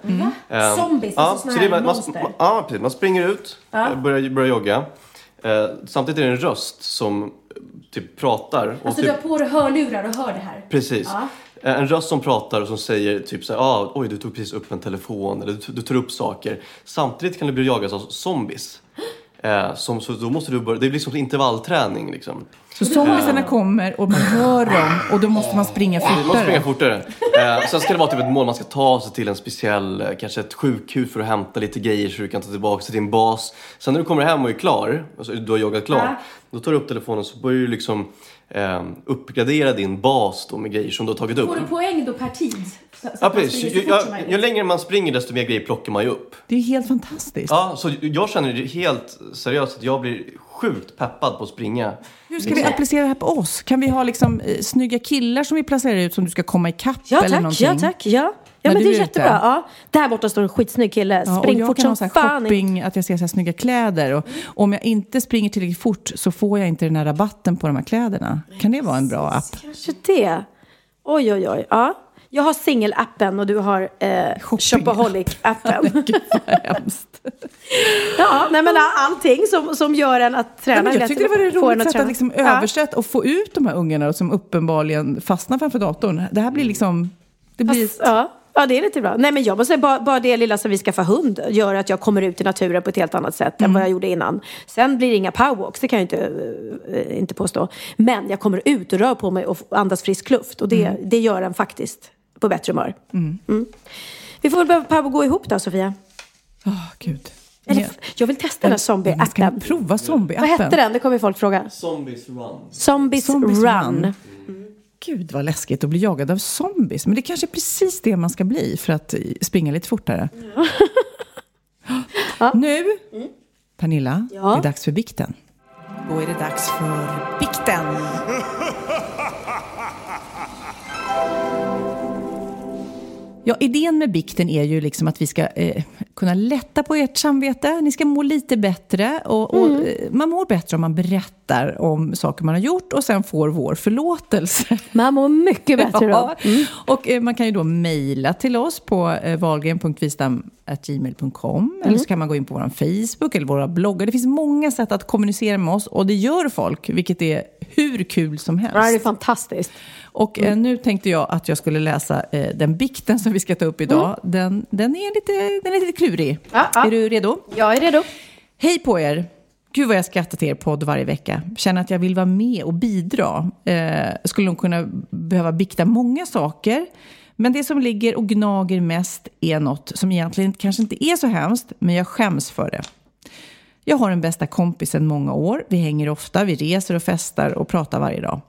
Eh, Zombies, ja, alltså såna så det är, här man, man, monster. man, ja, precis. Man springer ut, eh, börjar, börjar jogga. Eh, samtidigt är det en röst som typ pratar. Alltså typ, du har på dig hörlurar och hör det här. Precis. Ja. Eh, En röst som pratar och som säger typ så här, ah, oj du tog precis upp en telefon eller du, du tar upp saker. Samtidigt kan du bli jagad av zombies. Eh, som, så då måste du börja, det blir liksom intervallträning liksom. Så zombiesarna kommer och man hör dem och då måste man springa Man måste springa fortare. fortare. Eh, sen ska det vara typ ett mål, man ska ta sig till en speciell, eh, kanske ett sjukhus för att hämta lite grejer så du kan ta tillbaka till din bas. Sen när du kommer hem och är klar, alltså du har joggat klart, Ja. då tar du upp telefonen så börjar du liksom eh, uppgradera din bas då med grejer som du har tagit upp. Får du poäng då per tid? Så, så Ja precis, springer ju, ju, ju längre man springer desto mer grejer plockar man ju upp. Det är helt fantastiskt. Ja, så jag känner det helt seriöst att jag blir sjukt peppad på att springa. Hur ska vi applicera det här på oss? Kan vi ha liksom eh, snygga killar som vi placerar ut som du ska komma ikapp Ja eller tack, någonting? ja tack, ja. Ja När men du det är jättebra. Ja. Där borta står en skitsnygg kille. Ja, och Spring jag fort kan ha som så här fan. shopping, att jag ser så här snygga kläder. Och om jag inte springer tillräckligt fort så får jag inte den här rabatten på de här kläderna. Kan det vara en bra app? Kanske det. Oj, oj, oj. Ja. Jag har singelappen och du har eh. Shopaholic-appen. Gud vad hemskt. ja, nej men allting som, som gör en att träna. Men jag tyckte det var ett roligt sätt att liksom Ja. översätta och få ut de här ungarna som uppenbarligen fastnar framför datorn. Det här blir liksom... Det blir Fast, ja. ja, det är lite bra. Nej, men jag måste säga, bara, bara det lilla som vi skaffar hund gör att jag kommer ut i naturen på ett helt annat sätt än Mm. vad jag gjorde innan. Sen blir det inga powerwalks, det kan jag inte, eh, inte påstå. Men jag kommer ut och rör på mig och andas frisk luft. Och det, Mm. det gör en faktiskt på bättre humör. Mm. Vi får väl power gå ihop då, Sofia. Åh, gud. Eller, Ja. jag vill testa den här zombie-appen. prova Vad zombie-appen? hette den? Det kommer folk fråga. Zombies Run. Zombies, Zombies Run. Run. Gud vad läskigt att bli jagad av zombies. Men det kanske är precis det man ska bli för att springa lite fortare. Nu, Pernilla, Ja. det är dags för bikten. Då är det dags för bikten. Ja, idén med bikten är ju liksom att vi ska eh, kunna lätta på ert samvete. Ni ska må lite bättre. Och, och, Mm. eh, man mår bättre om man berättar om saker man har gjort och sen får vår förlåtelse. Man mår mycket bättre då. Ja. Och eh, man kan ju då mejla till oss på eh, valgren.vistam.gmail.com eller Mm. så kan man gå in på vår Facebook eller våra bloggar. Det finns många sätt att kommunicera med oss och det gör folk, vilket är hur kul som helst. Ja, det är fantastiskt. Och eh, nu tänkte jag att jag skulle läsa eh, den bikten som vi ska ta upp idag. Den, den, är lite, den är lite klurig. Mm. Ja, ja. Är du redo? Jag är redo. Hej på er! Gud vad jag skrattar till er podd varje vecka. Känner att jag vill vara med och bidra. Eh, skulle nog kunna behöva bikta många saker. Men det som ligger och gnager mest är något som egentligen kanske inte är så hemskt, men jag skäms för det. Jag har en bästa kompis sedan många år. Vi hänger ofta, vi reser och festar och pratar varje dag.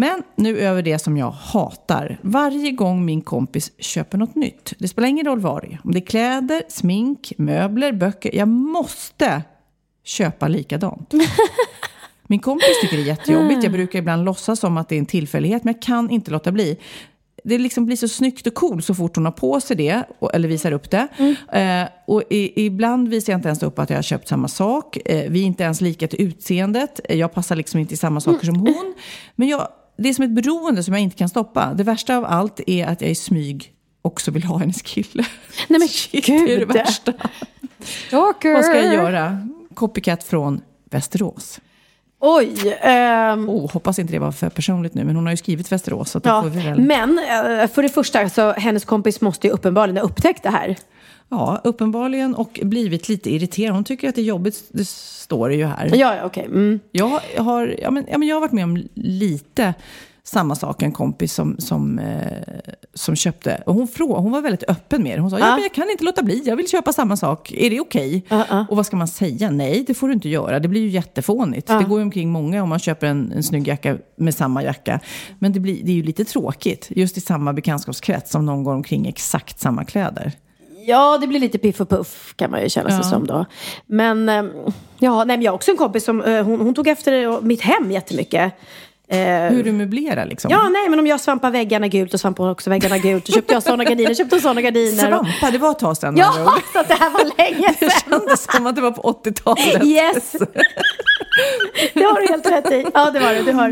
Men nu över det som jag hatar. Varje gång min kompis köper något nytt. Det spelar ingen roll vad det är. Om det är kläder, smink, möbler, böcker. Jag måste köpa likadant. Min kompis tycker det är jättejobbigt. Jag brukar ibland låtsas som att det är en tillfällighet, men jag kan inte låta bli. Det liksom blir så snyggt och cool så fort hon har på sig det, eller visar upp det. Eh, och i, ibland visar jag inte ens upp att jag har köpt samma sak. Eh, vi är inte ens lika till utseendet. Jag passar liksom inte i samma saker som hon. Men jag, det är som ett beroende som jag inte kan stoppa. Det värsta av allt är att jag i smyg också vill ha hennes kille. Nej men Shit, det är det gud. värsta. Stalker. Vad ska jag göra? Copycat från Västerås. Oj. ehm, Oh, hoppas inte det var för personligt nu, men hon har ju skrivit Västerås. Så ja. väl... Men eh, för det första, så hennes kompis måste ju uppenbarligen ha upptäckt det här. Ja, uppenbarligen och blivit lite irriterad. Hon tycker att det är jobbigt, det står det ju här. Ja, ja okej. Mm. Jag har, ja, men, ja, men jag har varit med om lite samma sak. En kompis som, som, eh, som köpte. Och hon, frågade, hon var väldigt öppen med det. Hon sa, ja. Ja. men jag kan inte låta bli. Jag vill köpa samma sak. Är det okej? Ja, ja. Och vad ska man säga? Nej, det får du inte göra. Det blir ju jättefånigt. Det går ju omkring många om man köper en, en snygg jacka med samma jacka. Men det, blir, det är ju lite tråkigt. Just i samma bekantskapskrets som någon går omkring exakt samma kläder. Ja, det blir lite piff och puff kan man ju känna sig Ja. som då. Men, ehm, ja, nej, men jag har också en kompis som, eh, hon, hon tog efter mitt hem jättemycket. Eh, Hur du möblerar liksom. Ja, nej, men om jag svampar väggarna gult och svampar också väggarna gult. Då köpte jag sådana gardiner, köpte sådana gardiner. Och, Svampa, det var ett tag sedan. ja, ord. så det här var länge Det sedan. kändes som att det var på 80-talet. Yes! Det har du helt rätt i. Ja, det var det. Du har.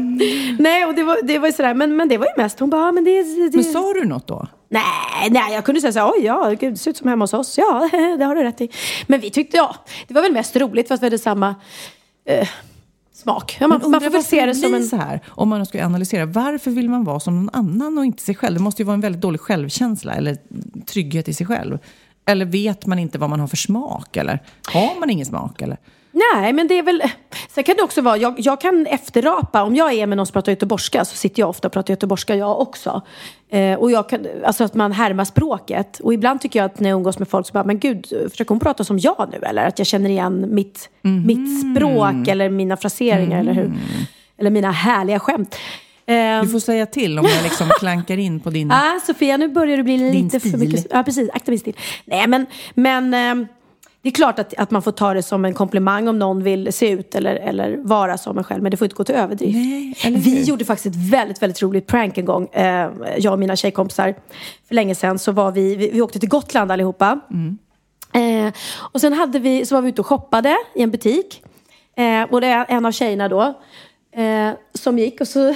Nej, och det var, det var ju sådär. Men, men det var ju mest, hon bara, ja, men det, det Men sa du något då? Nej, nej, jag kunde säga så här, oj, ja, gud, det ser ut som hemma hos oss. Ja, det har du rätt i. Men vi tyckte, ja, det var väl mest roligt för att vi hade samma eh, smak. Ja, man, man får väl se det som en... så här, om man ska analysera. Varför vill man vara som någon annan och inte sig själv? Det måste ju vara en väldigt dålig självkänsla eller trygghet i sig själv. Eller vet man inte vad man har för smak? Eller har man ingen smak? Eller? Nej, men det är väl... Sen kan det också vara, jag, jag kan efterrapa, om jag är med någon som pratar göteborgska så sitter jag ofta och pratar göteborgska jag också. Eh, och jag kan, alltså att man härmar språket. Och ibland tycker jag att när jag umgås med folk så bara, men gud, försöker hon prata som jag nu eller? Att jag känner igen mitt, mitt språk eller mina fraseringar eller hur? Eller mina härliga skämt. Du får säga till om jag liksom klankar in på din... Ah, Sofia, nu börjar du bli lite för stil. mycket... Ja, precis. Akta min stil. Nej, men, men ehm, det är klart att, att man får ta det som en komplimang om någon vill se ut eller, eller vara som en själv. Men det får inte gå till överdrift. Nej, Vi gjorde faktiskt ett väldigt, väldigt roligt prank en gång. Eh, jag och mina tjejkompisar. För länge sedan så var vi... Vi, vi åkte till Gotland allihopa. Eh, och sen hade vi, så var vi ute och shoppade i en butik. Eh, och det är en av tjejerna då. Eh, som gick och så...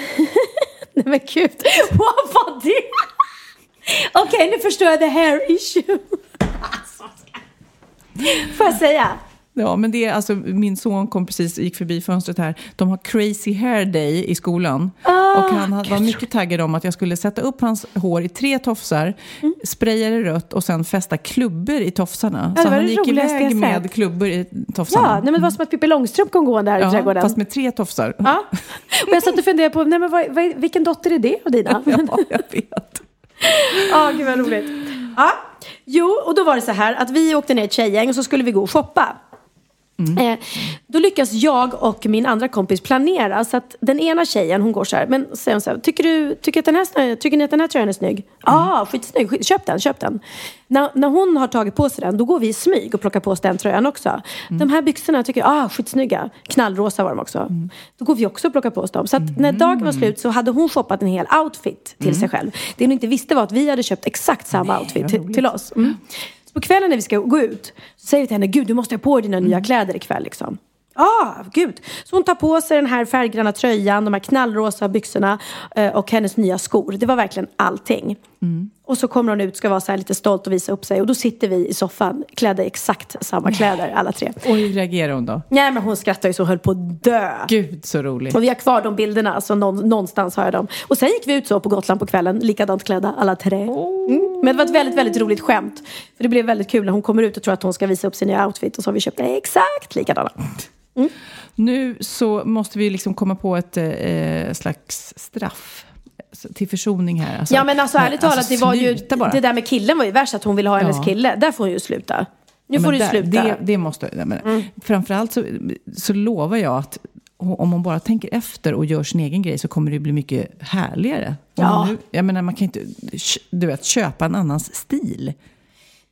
Nej men gud, vad var det? Okej, nu förstår jag the hair issue. Får jag säga? Ja, men det är alltså, min son kom precis, gick förbi fönstret här. De har crazy hair day i skolan. Ah, och han hade- var mycket taggad om att jag skulle sätta upp hans hår i tre tofsar, Mm. spraya det rött och sen fästa klubbor i tofsarna. Ja, så var han det gick iväg med klubbor i tofsarna. Ja, nej, men det var som att Pippi Långstrump kom gående här i Ja, trädgården. fast med tre tofsar. Ja. Och jag satt och funderade på, nej, men vad, vad, vilken dotter är det av dina? Ja, jag vet. Ja, gud vad roligt. Ja. Jo, och då var det så här att vi åkte ner i ett tjejgäng och så skulle vi gå och shoppa. Eh, då lyckas jag och min andra kompis planera så att den ena tjejen hon går så här, men säger hon så här, tycker, du, tycker, att den här, tycker ni att den här tröjan är snygg? Ja, ah, skitsnygg, skit, köp den, köp den. När, när hon har tagit på sig den, då går vi i smyg och plockar på oss den tröjan också. De här byxorna tycker jag, ah, skitsnygga. Knallrosa var de också. Då går vi också och plockar på oss dem. Så att när dagen var slut så hade hon shoppat en hel outfit till sig själv. Det hon inte visste var att vi hade köpt exakt samma outfit vad till, till oss. Mm. Så på kvällen när vi ska gå ut så säger vi till henne, gud du måste ha på dig dina nya kläder ikväll liksom. Ah, gud. Så hon tar på sig den här färggranna tröjan, de här knallrosa byxorna eh, och hennes nya skor. Det var verkligen allting. Och så kommer hon ut, ska vara så här lite stolt och visa upp sig. Och då sitter vi i soffan klädda i exakt samma kläder alla tre. Och hur reagerar hon då? Nej men hon skrattar ju så höll på att dö. Gud, så roligt. Och vi har kvar de bilderna, så någon, någonstans har jag dem. Och sen gick vi ut så på Gotland på kvällen, likadant klädda alla tre. Mm. Men det var ett väldigt, väldigt roligt skämt. För det blev väldigt kul när hon kommer ut och tror att hon ska visa upp sin nya outfit. Och så har vi köpt exakt likadana. Nu så måste vi liksom komma på ett eh, slags straff till försoning här. Alltså, ja men alltså ärligt talat, det var ju, bara. det där med killen var ju värst att hon ville ha hennes Ja. kille. Där får hon ju sluta. Nu Ja, får du där- sluta. Mm. Det, det måste, nej, men, Framförallt så, så lovar jag att om hon bara tänker efter och gör sin egen grej så kommer det bli mycket härligare. Om Ja. Nu, jag menar, man kan inte du vet, köpa en annans stil.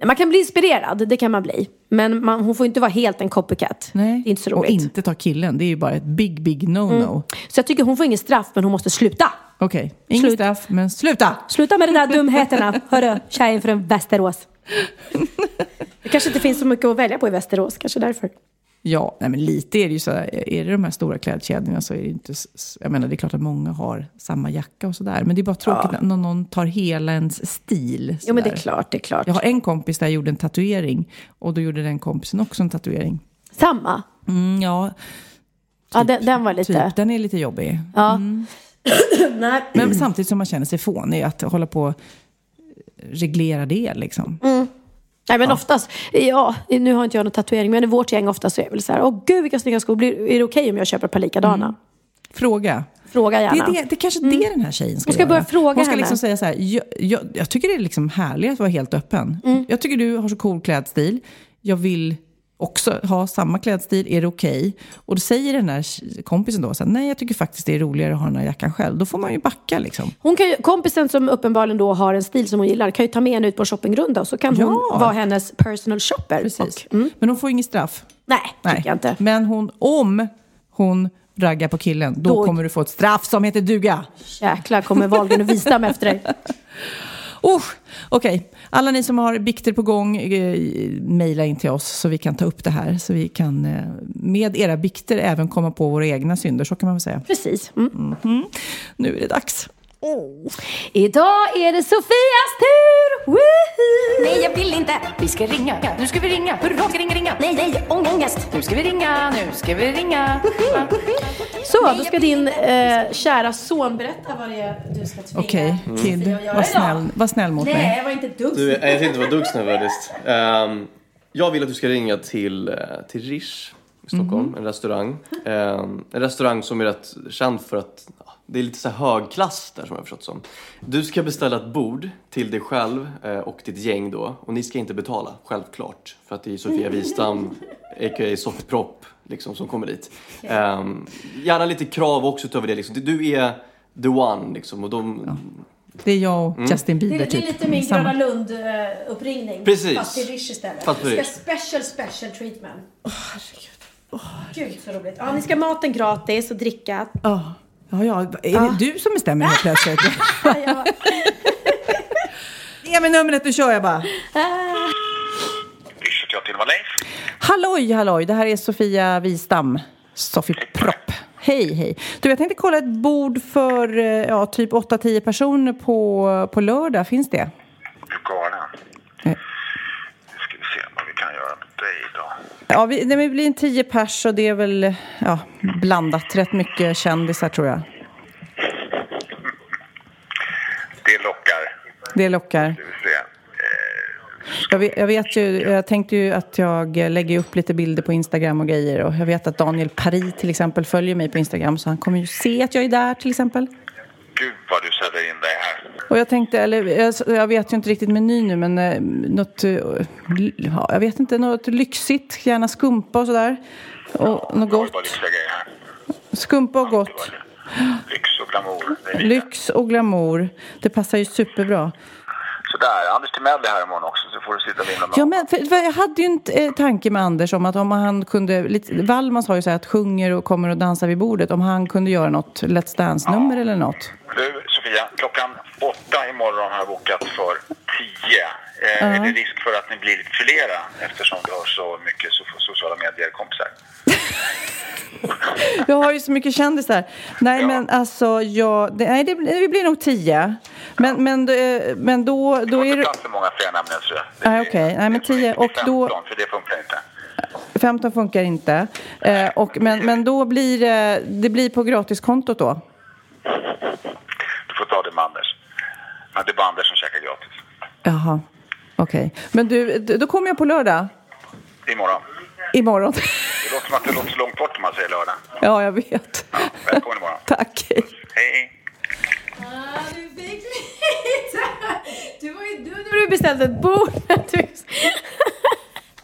Man kan bli inspirerad, det kan man bli. Men man, hon får inte vara helt en copycat. Nej. Det är inte så och roligt. inte ta killen, det är ju bara ett big, big no-no. Så jag tycker hon får ingen straff, men hon måste sluta. Okej, inget Slut. straff, men sluta! Sluta med de där dumheterna. Hörru, tjejen från Västerås. Det kanske inte finns så mycket att välja på i Västerås, kanske därför. Ja, nej, men lite är det ju så. Är det de här stora klädkedjorna så är det inte... Jag menar, det är klart att många har samma jacka och sådär. Men det är bara tråkigt när någon tar hela ens stil. Jo men det är klart, det är klart. Jag har en kompis där jag gjorde en tatuering. Och då gjorde den kompisen också en tatuering. Samma? Mm, ja, Ja, den, den var lite... typ. Den är lite jobbig. Ja. Nej. Men samtidigt som man känner sig fånig att hålla på och reglera det liksom. Nej men oftast, ja, nu har inte jag någon tatuering, men i vårt gäng oftast så är det väl så här, åh gud vilka snygga skor, Blir, är det okej om jag köper ett par likadana? Fråga. Fråga Det gärna. är, det, det är kanske det den här tjejen ska Hon ska göra. börja fråga Hon ska henne. liksom säga så här, jag, jag, jag tycker det är liksom härligt att vara helt öppen. Mm. Jag tycker du har så cool klädstil. Jag vill också ha samma klädstil? Är det okej? Och då säger den här kompisen då så här, nej jag tycker faktiskt det är roligare att ha den här jackan själv. Då får man ju backa liksom. Hon kan ju, kompisen som uppenbarligen då har en stil som hon gillar kan ju ta med henne ut på shoppingrunda och så kan hon Ja. vara hennes personal shopper. Precis. Och, mm, Men hon får inget straff. nej, tycker jag inte. Men hon, om hon raggar på killen, då, Då- kommer du få ett straff som heter duga. Jäklar kommer Wahlgren och Wistam efter dig. Oh, Okej, alla ni som har bikter på gång, eh, mejla in till oss så vi kan ta upp det här. Så vi kan eh, med era bikter även komma på våra egna synder, så kan man väl säga. Precis. Mm. Nu är det dags. Idag är det Sofias tur! Woohoo! Nej, jag vill inte. Vi ska ringa. Nu ska vi ringa. Hurra, ska ringa, ringa. Nej, nej, ång, ångest. Nu ska vi ringa. Nu ska vi ringa. Så, då ska din eh, kära son berätta vad det är du ska tvinga Okej, Kid, Sofia att göra var snäll, var snäll mot Nej, mig. jag var inte dugg Du, jag tänkte inte vara dugg snäll faktiskt. Ehm, jag vill att du ska ringa till, eh, till Rish i Stockholm, Mhm. en restaurang. Ehm, en restaurang som är rätt känd för att det är lite så här högklass där som jag har förstått som. Du ska beställa ett bord till dig själv eh, och ditt gäng då och ni ska inte betala, självklart. För att det är Sofia Wistam, a.k.a. Soffpropp, liksom, som kommer dit. Ehm, gärna lite krav också utöver det liksom. Du är the one liksom och de... Det är jag och Justin Det Bieber är, det är typ. lite min. Gröna Lund-uppringning. Precis. Fast till Rish istället. Fast ska Rish. special, special treatment. Åh, herregud. Gud, så roligt. Ja, ni ska ha maten gratis och dricka. Ja, ja, ja. Är det du som bestämmer helt plötsligt? Ge mig numret, nu kör jag bara. Rish jag till Leif. Halloj, halloj. Det här är Sofia Wistam. Sofie Propp. Hej, hej. Du, jag tänkte kolla ett bord för eh, ja, typ 8-10 personer på, på lördag. Finns det? Du galen. Eh. Nu ska vi se vad vi kan göra med dig idag. Ja, vi, det blir en 10 pers och det är väl ja, blandat. Rätt mycket kändisar tror jag. Det lockar. Det lockar. Vi. Eh, Jag vet, jag vet ju, jag tänkte ju att jag lägger upp lite bilder på Instagram och grejer. Och jag vet att Daniel Paris till exempel följer mig på Instagram. Så han kommer ju se att jag är där till exempel. Gud vad du säljer in dig här. Och jag tänkte, eller jag, jag vet ju inte riktigt meny nu, men eh, något, eh, ja, jag vet inte, något lyxigt, gärna skumpa och sådär. Och något har ju gott. Skumpa och gott. Lyx och glamour. Lyx och glamour. Det passar ju superbra. Sådär, Anders Timell är här imorgon också så får du sitta och vinna med Ja, men, för, för jag hade ju en eh, tanke med Anders om att om han kunde... Lite, Wallman sa ju så här att sjunger och kommer och dansar vid bordet. Om han kunde göra något Let's Dance-nummer eller något. Du, Sofia, klockan åtta imorgon har jag bokat för tio. Eh, Är det risk för att ni blir lite flera eftersom du har så mycket so sociala medier-kompisar? Jag har ju så mycket kändisar. Nej, Ja. men alltså, jag, det, nej, det, det blir nog tio. Men, men, eh, men då, Du då har är det... plats för många fler nämligen. Så det- Nej, okej. Nej, men 10 och då- 15, för det funkar inte. 15 funkar inte. Eh, och, men, men då blir det, det blir på gratiskontot då. Du får ta det med Anders. Det är bara Anders som käkar gratis. Jaha, okej. Men du, då kommer jag på lördag. Imorgon. Imorgon. Det låter som att det låter så långt bort om man säger lördag. ja, jag vet. Ja, välkommen imorgon. Tack. hej. Hej. du fick lite. Du var ju du när du beställde ett bord.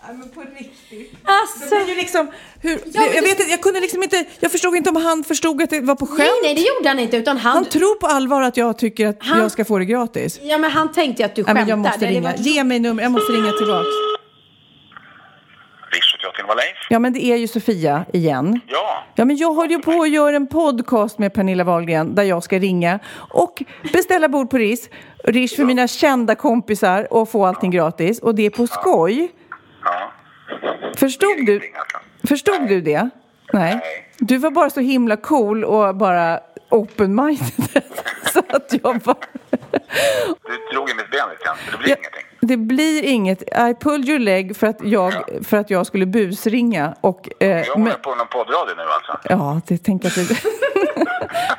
Du... men på riktigt. Alltså. Det ju liksom, hur, men jag, vet inte, jag kunde liksom inte, jag förstod inte om han förstod att det var på skämt. Nej, nej, det gjorde han inte. Utan han, Han tror på allvar att jag tycker att Han- jag ska få det gratis. ja, men han tänkte att du skämtade. men jag måste Det ringa. var- Ge mig nummer, jag måste ringa tillbaks. Ja, men det är ju Sofia igen. Ja. Ja, men jag håller ju på att göra en podcast med Pernilla Wahlgren där jag ska ringa och beställa bord på RIS. RIS för mina kända kompisar och få allting gratis. Och det är på skoj. Ja. Förstod du, alltså. förstod du det? Nej. Du var bara så himla cool och bara open-minded. så att jag bara... Du drog i mitt ben lite grann, så det blir Ja, ingenting. Det blir inget. I pulled your leg för att jag, för att jag skulle busringa. Och, eh, Jag men, är på någon poddradio nu alltså. ja, det tänker jag.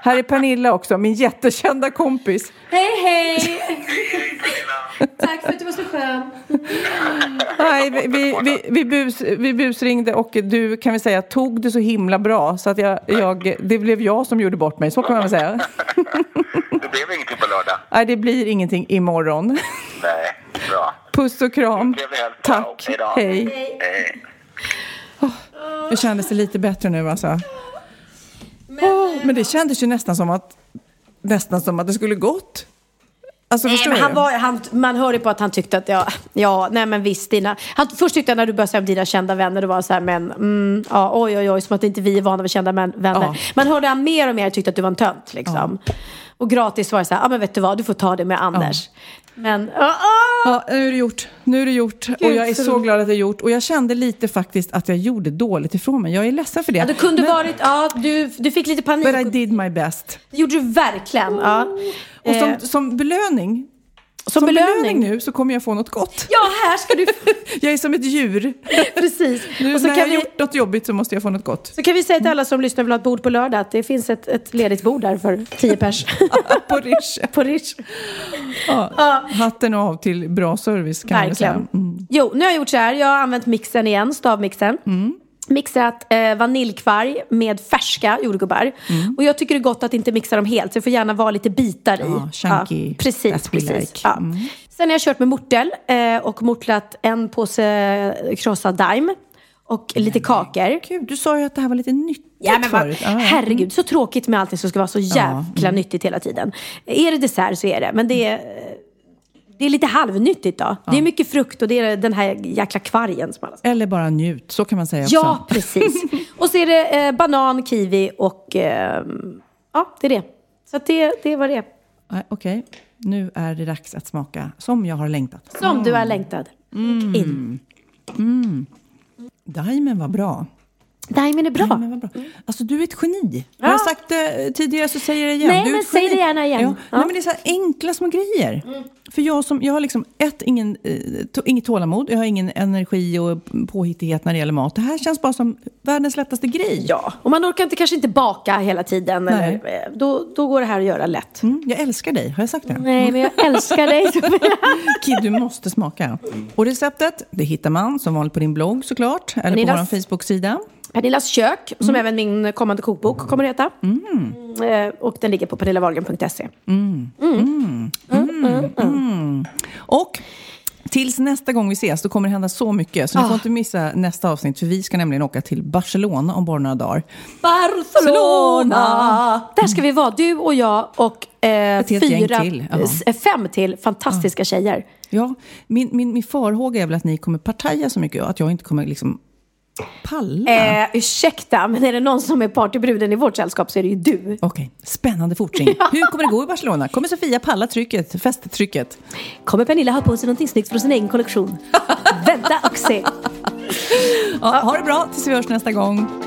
Här är Pernilla också, min jättekända kompis. Hej, hej! Hej. Tack för att du var så skön. Nej, vi, vi, vi, vi, bus, vi busringde och du kan vi säga tog det så himla bra så att jag, jag, det blev jag som gjorde bort mig, så kan man väl säga. Det blev ingenting på lördag. Nej, det blir ingenting imorgon. Nej, bra. Puss och kram. Tack. Hej då. Hej. Hej. Det kändes det lite bättre nu alltså. Men, oh, men det kändes ju nästan som att, nästan som att det skulle gått. Alltså, nej, men han var, han, man hörde på att han tyckte att, ja, ja nej men visst, dina, han, först tyckte jag när du började säga om dina kända vänner, det var så här, men, mm, ja, oj, oj, oj, som att inte vi är vana vid kända män, vänner. Ja. Man hörde han mer och mer tyckte att du var en tönt, liksom. Ja. Och gratis var det så här, ja men vet du vad, du får ta det med Anders. Ja. Men, oh, oh! Ja, nu är det gjort. Nu är det gjort. Gud, och jag är så, så glad att det är gjort. Och jag kände lite faktiskt att jag gjorde dåligt ifrån mig. Jag är ledsen för det. Ja, det kunde men, varit, ja, du, du fick lite panik. But I did my best. Det gjorde du verkligen. Ja. Och som, eh. som belöning som, som belöning. belöning. nu så kommer jag få något gott. Ja, här ska du... jag är som ett djur. Precis. Nu och så när kan jag vi... gjort något jobbigt så måste jag få något gott. Så kan vi säga till alla som lyssnar och vill ha ett bord på lördag att det finns ett, ett ledigt bord där för tio pers. på Rish. på Rish. Ja, ja. Hatten av till bra service kan Verkligen. jag säga. Mm. Jo, nu har jag gjort så här. Jag har använt mixen igen, stavmixen. Mm mixat eh, vaniljkvarg med färska jordgubbar. Mm. Och jag tycker det är gott att inte mixa dem helt, så det får gärna vara lite bitar i. Oh, chunky. Ja, precis, precis. Like. Ja. Mm. Sen har jag kört med mortel eh, och mortlat en påse krossad daim. Och mm. lite kakor. Gud, du sa ju att det här var lite nyttigt ja, men förut. Va, herregud, så tråkigt med allting som ska vara så jäkla ja. nyttigt hela tiden. Är det dessert så är det, men det är det är lite halvnyttigt då. Ja. Det är mycket frukt och det är den här jäkla kvargen som alla Eller bara njut, så kan man säga också. Ja, precis. och så är det eh, banan, kiwi och eh, ja, det är det. Så det, det var det. Okej, okay. nu är det dags att smaka som jag har längtat. Som mm. du har längtat. Mm. In. Mm. Daimen var bra. Diamond är bra. Diamond var bra. Alltså du är ett geni. Ja. Jag har sagt det tidigare så säger jag det igen. Nej, du men säg det gärna igen. Ja. Ja. Nej, men det är så enkla små grejer. Mm. För jag, som, jag har liksom ett, ingen, eh, to, inget tålamod, jag har ingen energi och påhittighet när det gäller mat. Det här känns bara som världens lättaste grej. Ja, och man orkar inte, kanske inte baka hela tiden. Eller, eh, då, då går det här att göra lätt. Mm, jag älskar dig, har jag sagt det? Nej, men jag älskar dig. Kid, du måste smaka. Och receptet, det hittar man som vanligt på din blogg såklart. Eller på vår Facebook-sida. Pernillas kök, som mm. även min kommande kokbok kommer att heta. Mm. Eh, och den ligger på pernillawahlgren.se. Mm. Och Tills nästa gång vi ses, då kommer det hända så mycket. Så ni får ah. inte missa nästa avsnitt, för vi ska nämligen åka till Barcelona om bara några dagar. Barcelona! Där ska vi vara, du och jag och eh, fyra, till. fem till fantastiska tjejer. Ja, min, min, min farhåga är väl att ni kommer partaja så mycket, att jag inte kommer liksom Palla? Eh, ursäkta, men är det någon som är partybruden i vårt sällskap så är det ju du. Okej, okay. spännande fortsättning. Hur kommer det gå i Barcelona? Kommer Sofia palla trycket, festtrycket? Kommer Pernilla ha på sig någonting snyggt från sin egen kollektion? Vänta och se. ja, ha det bra tills vi hörs nästa gång.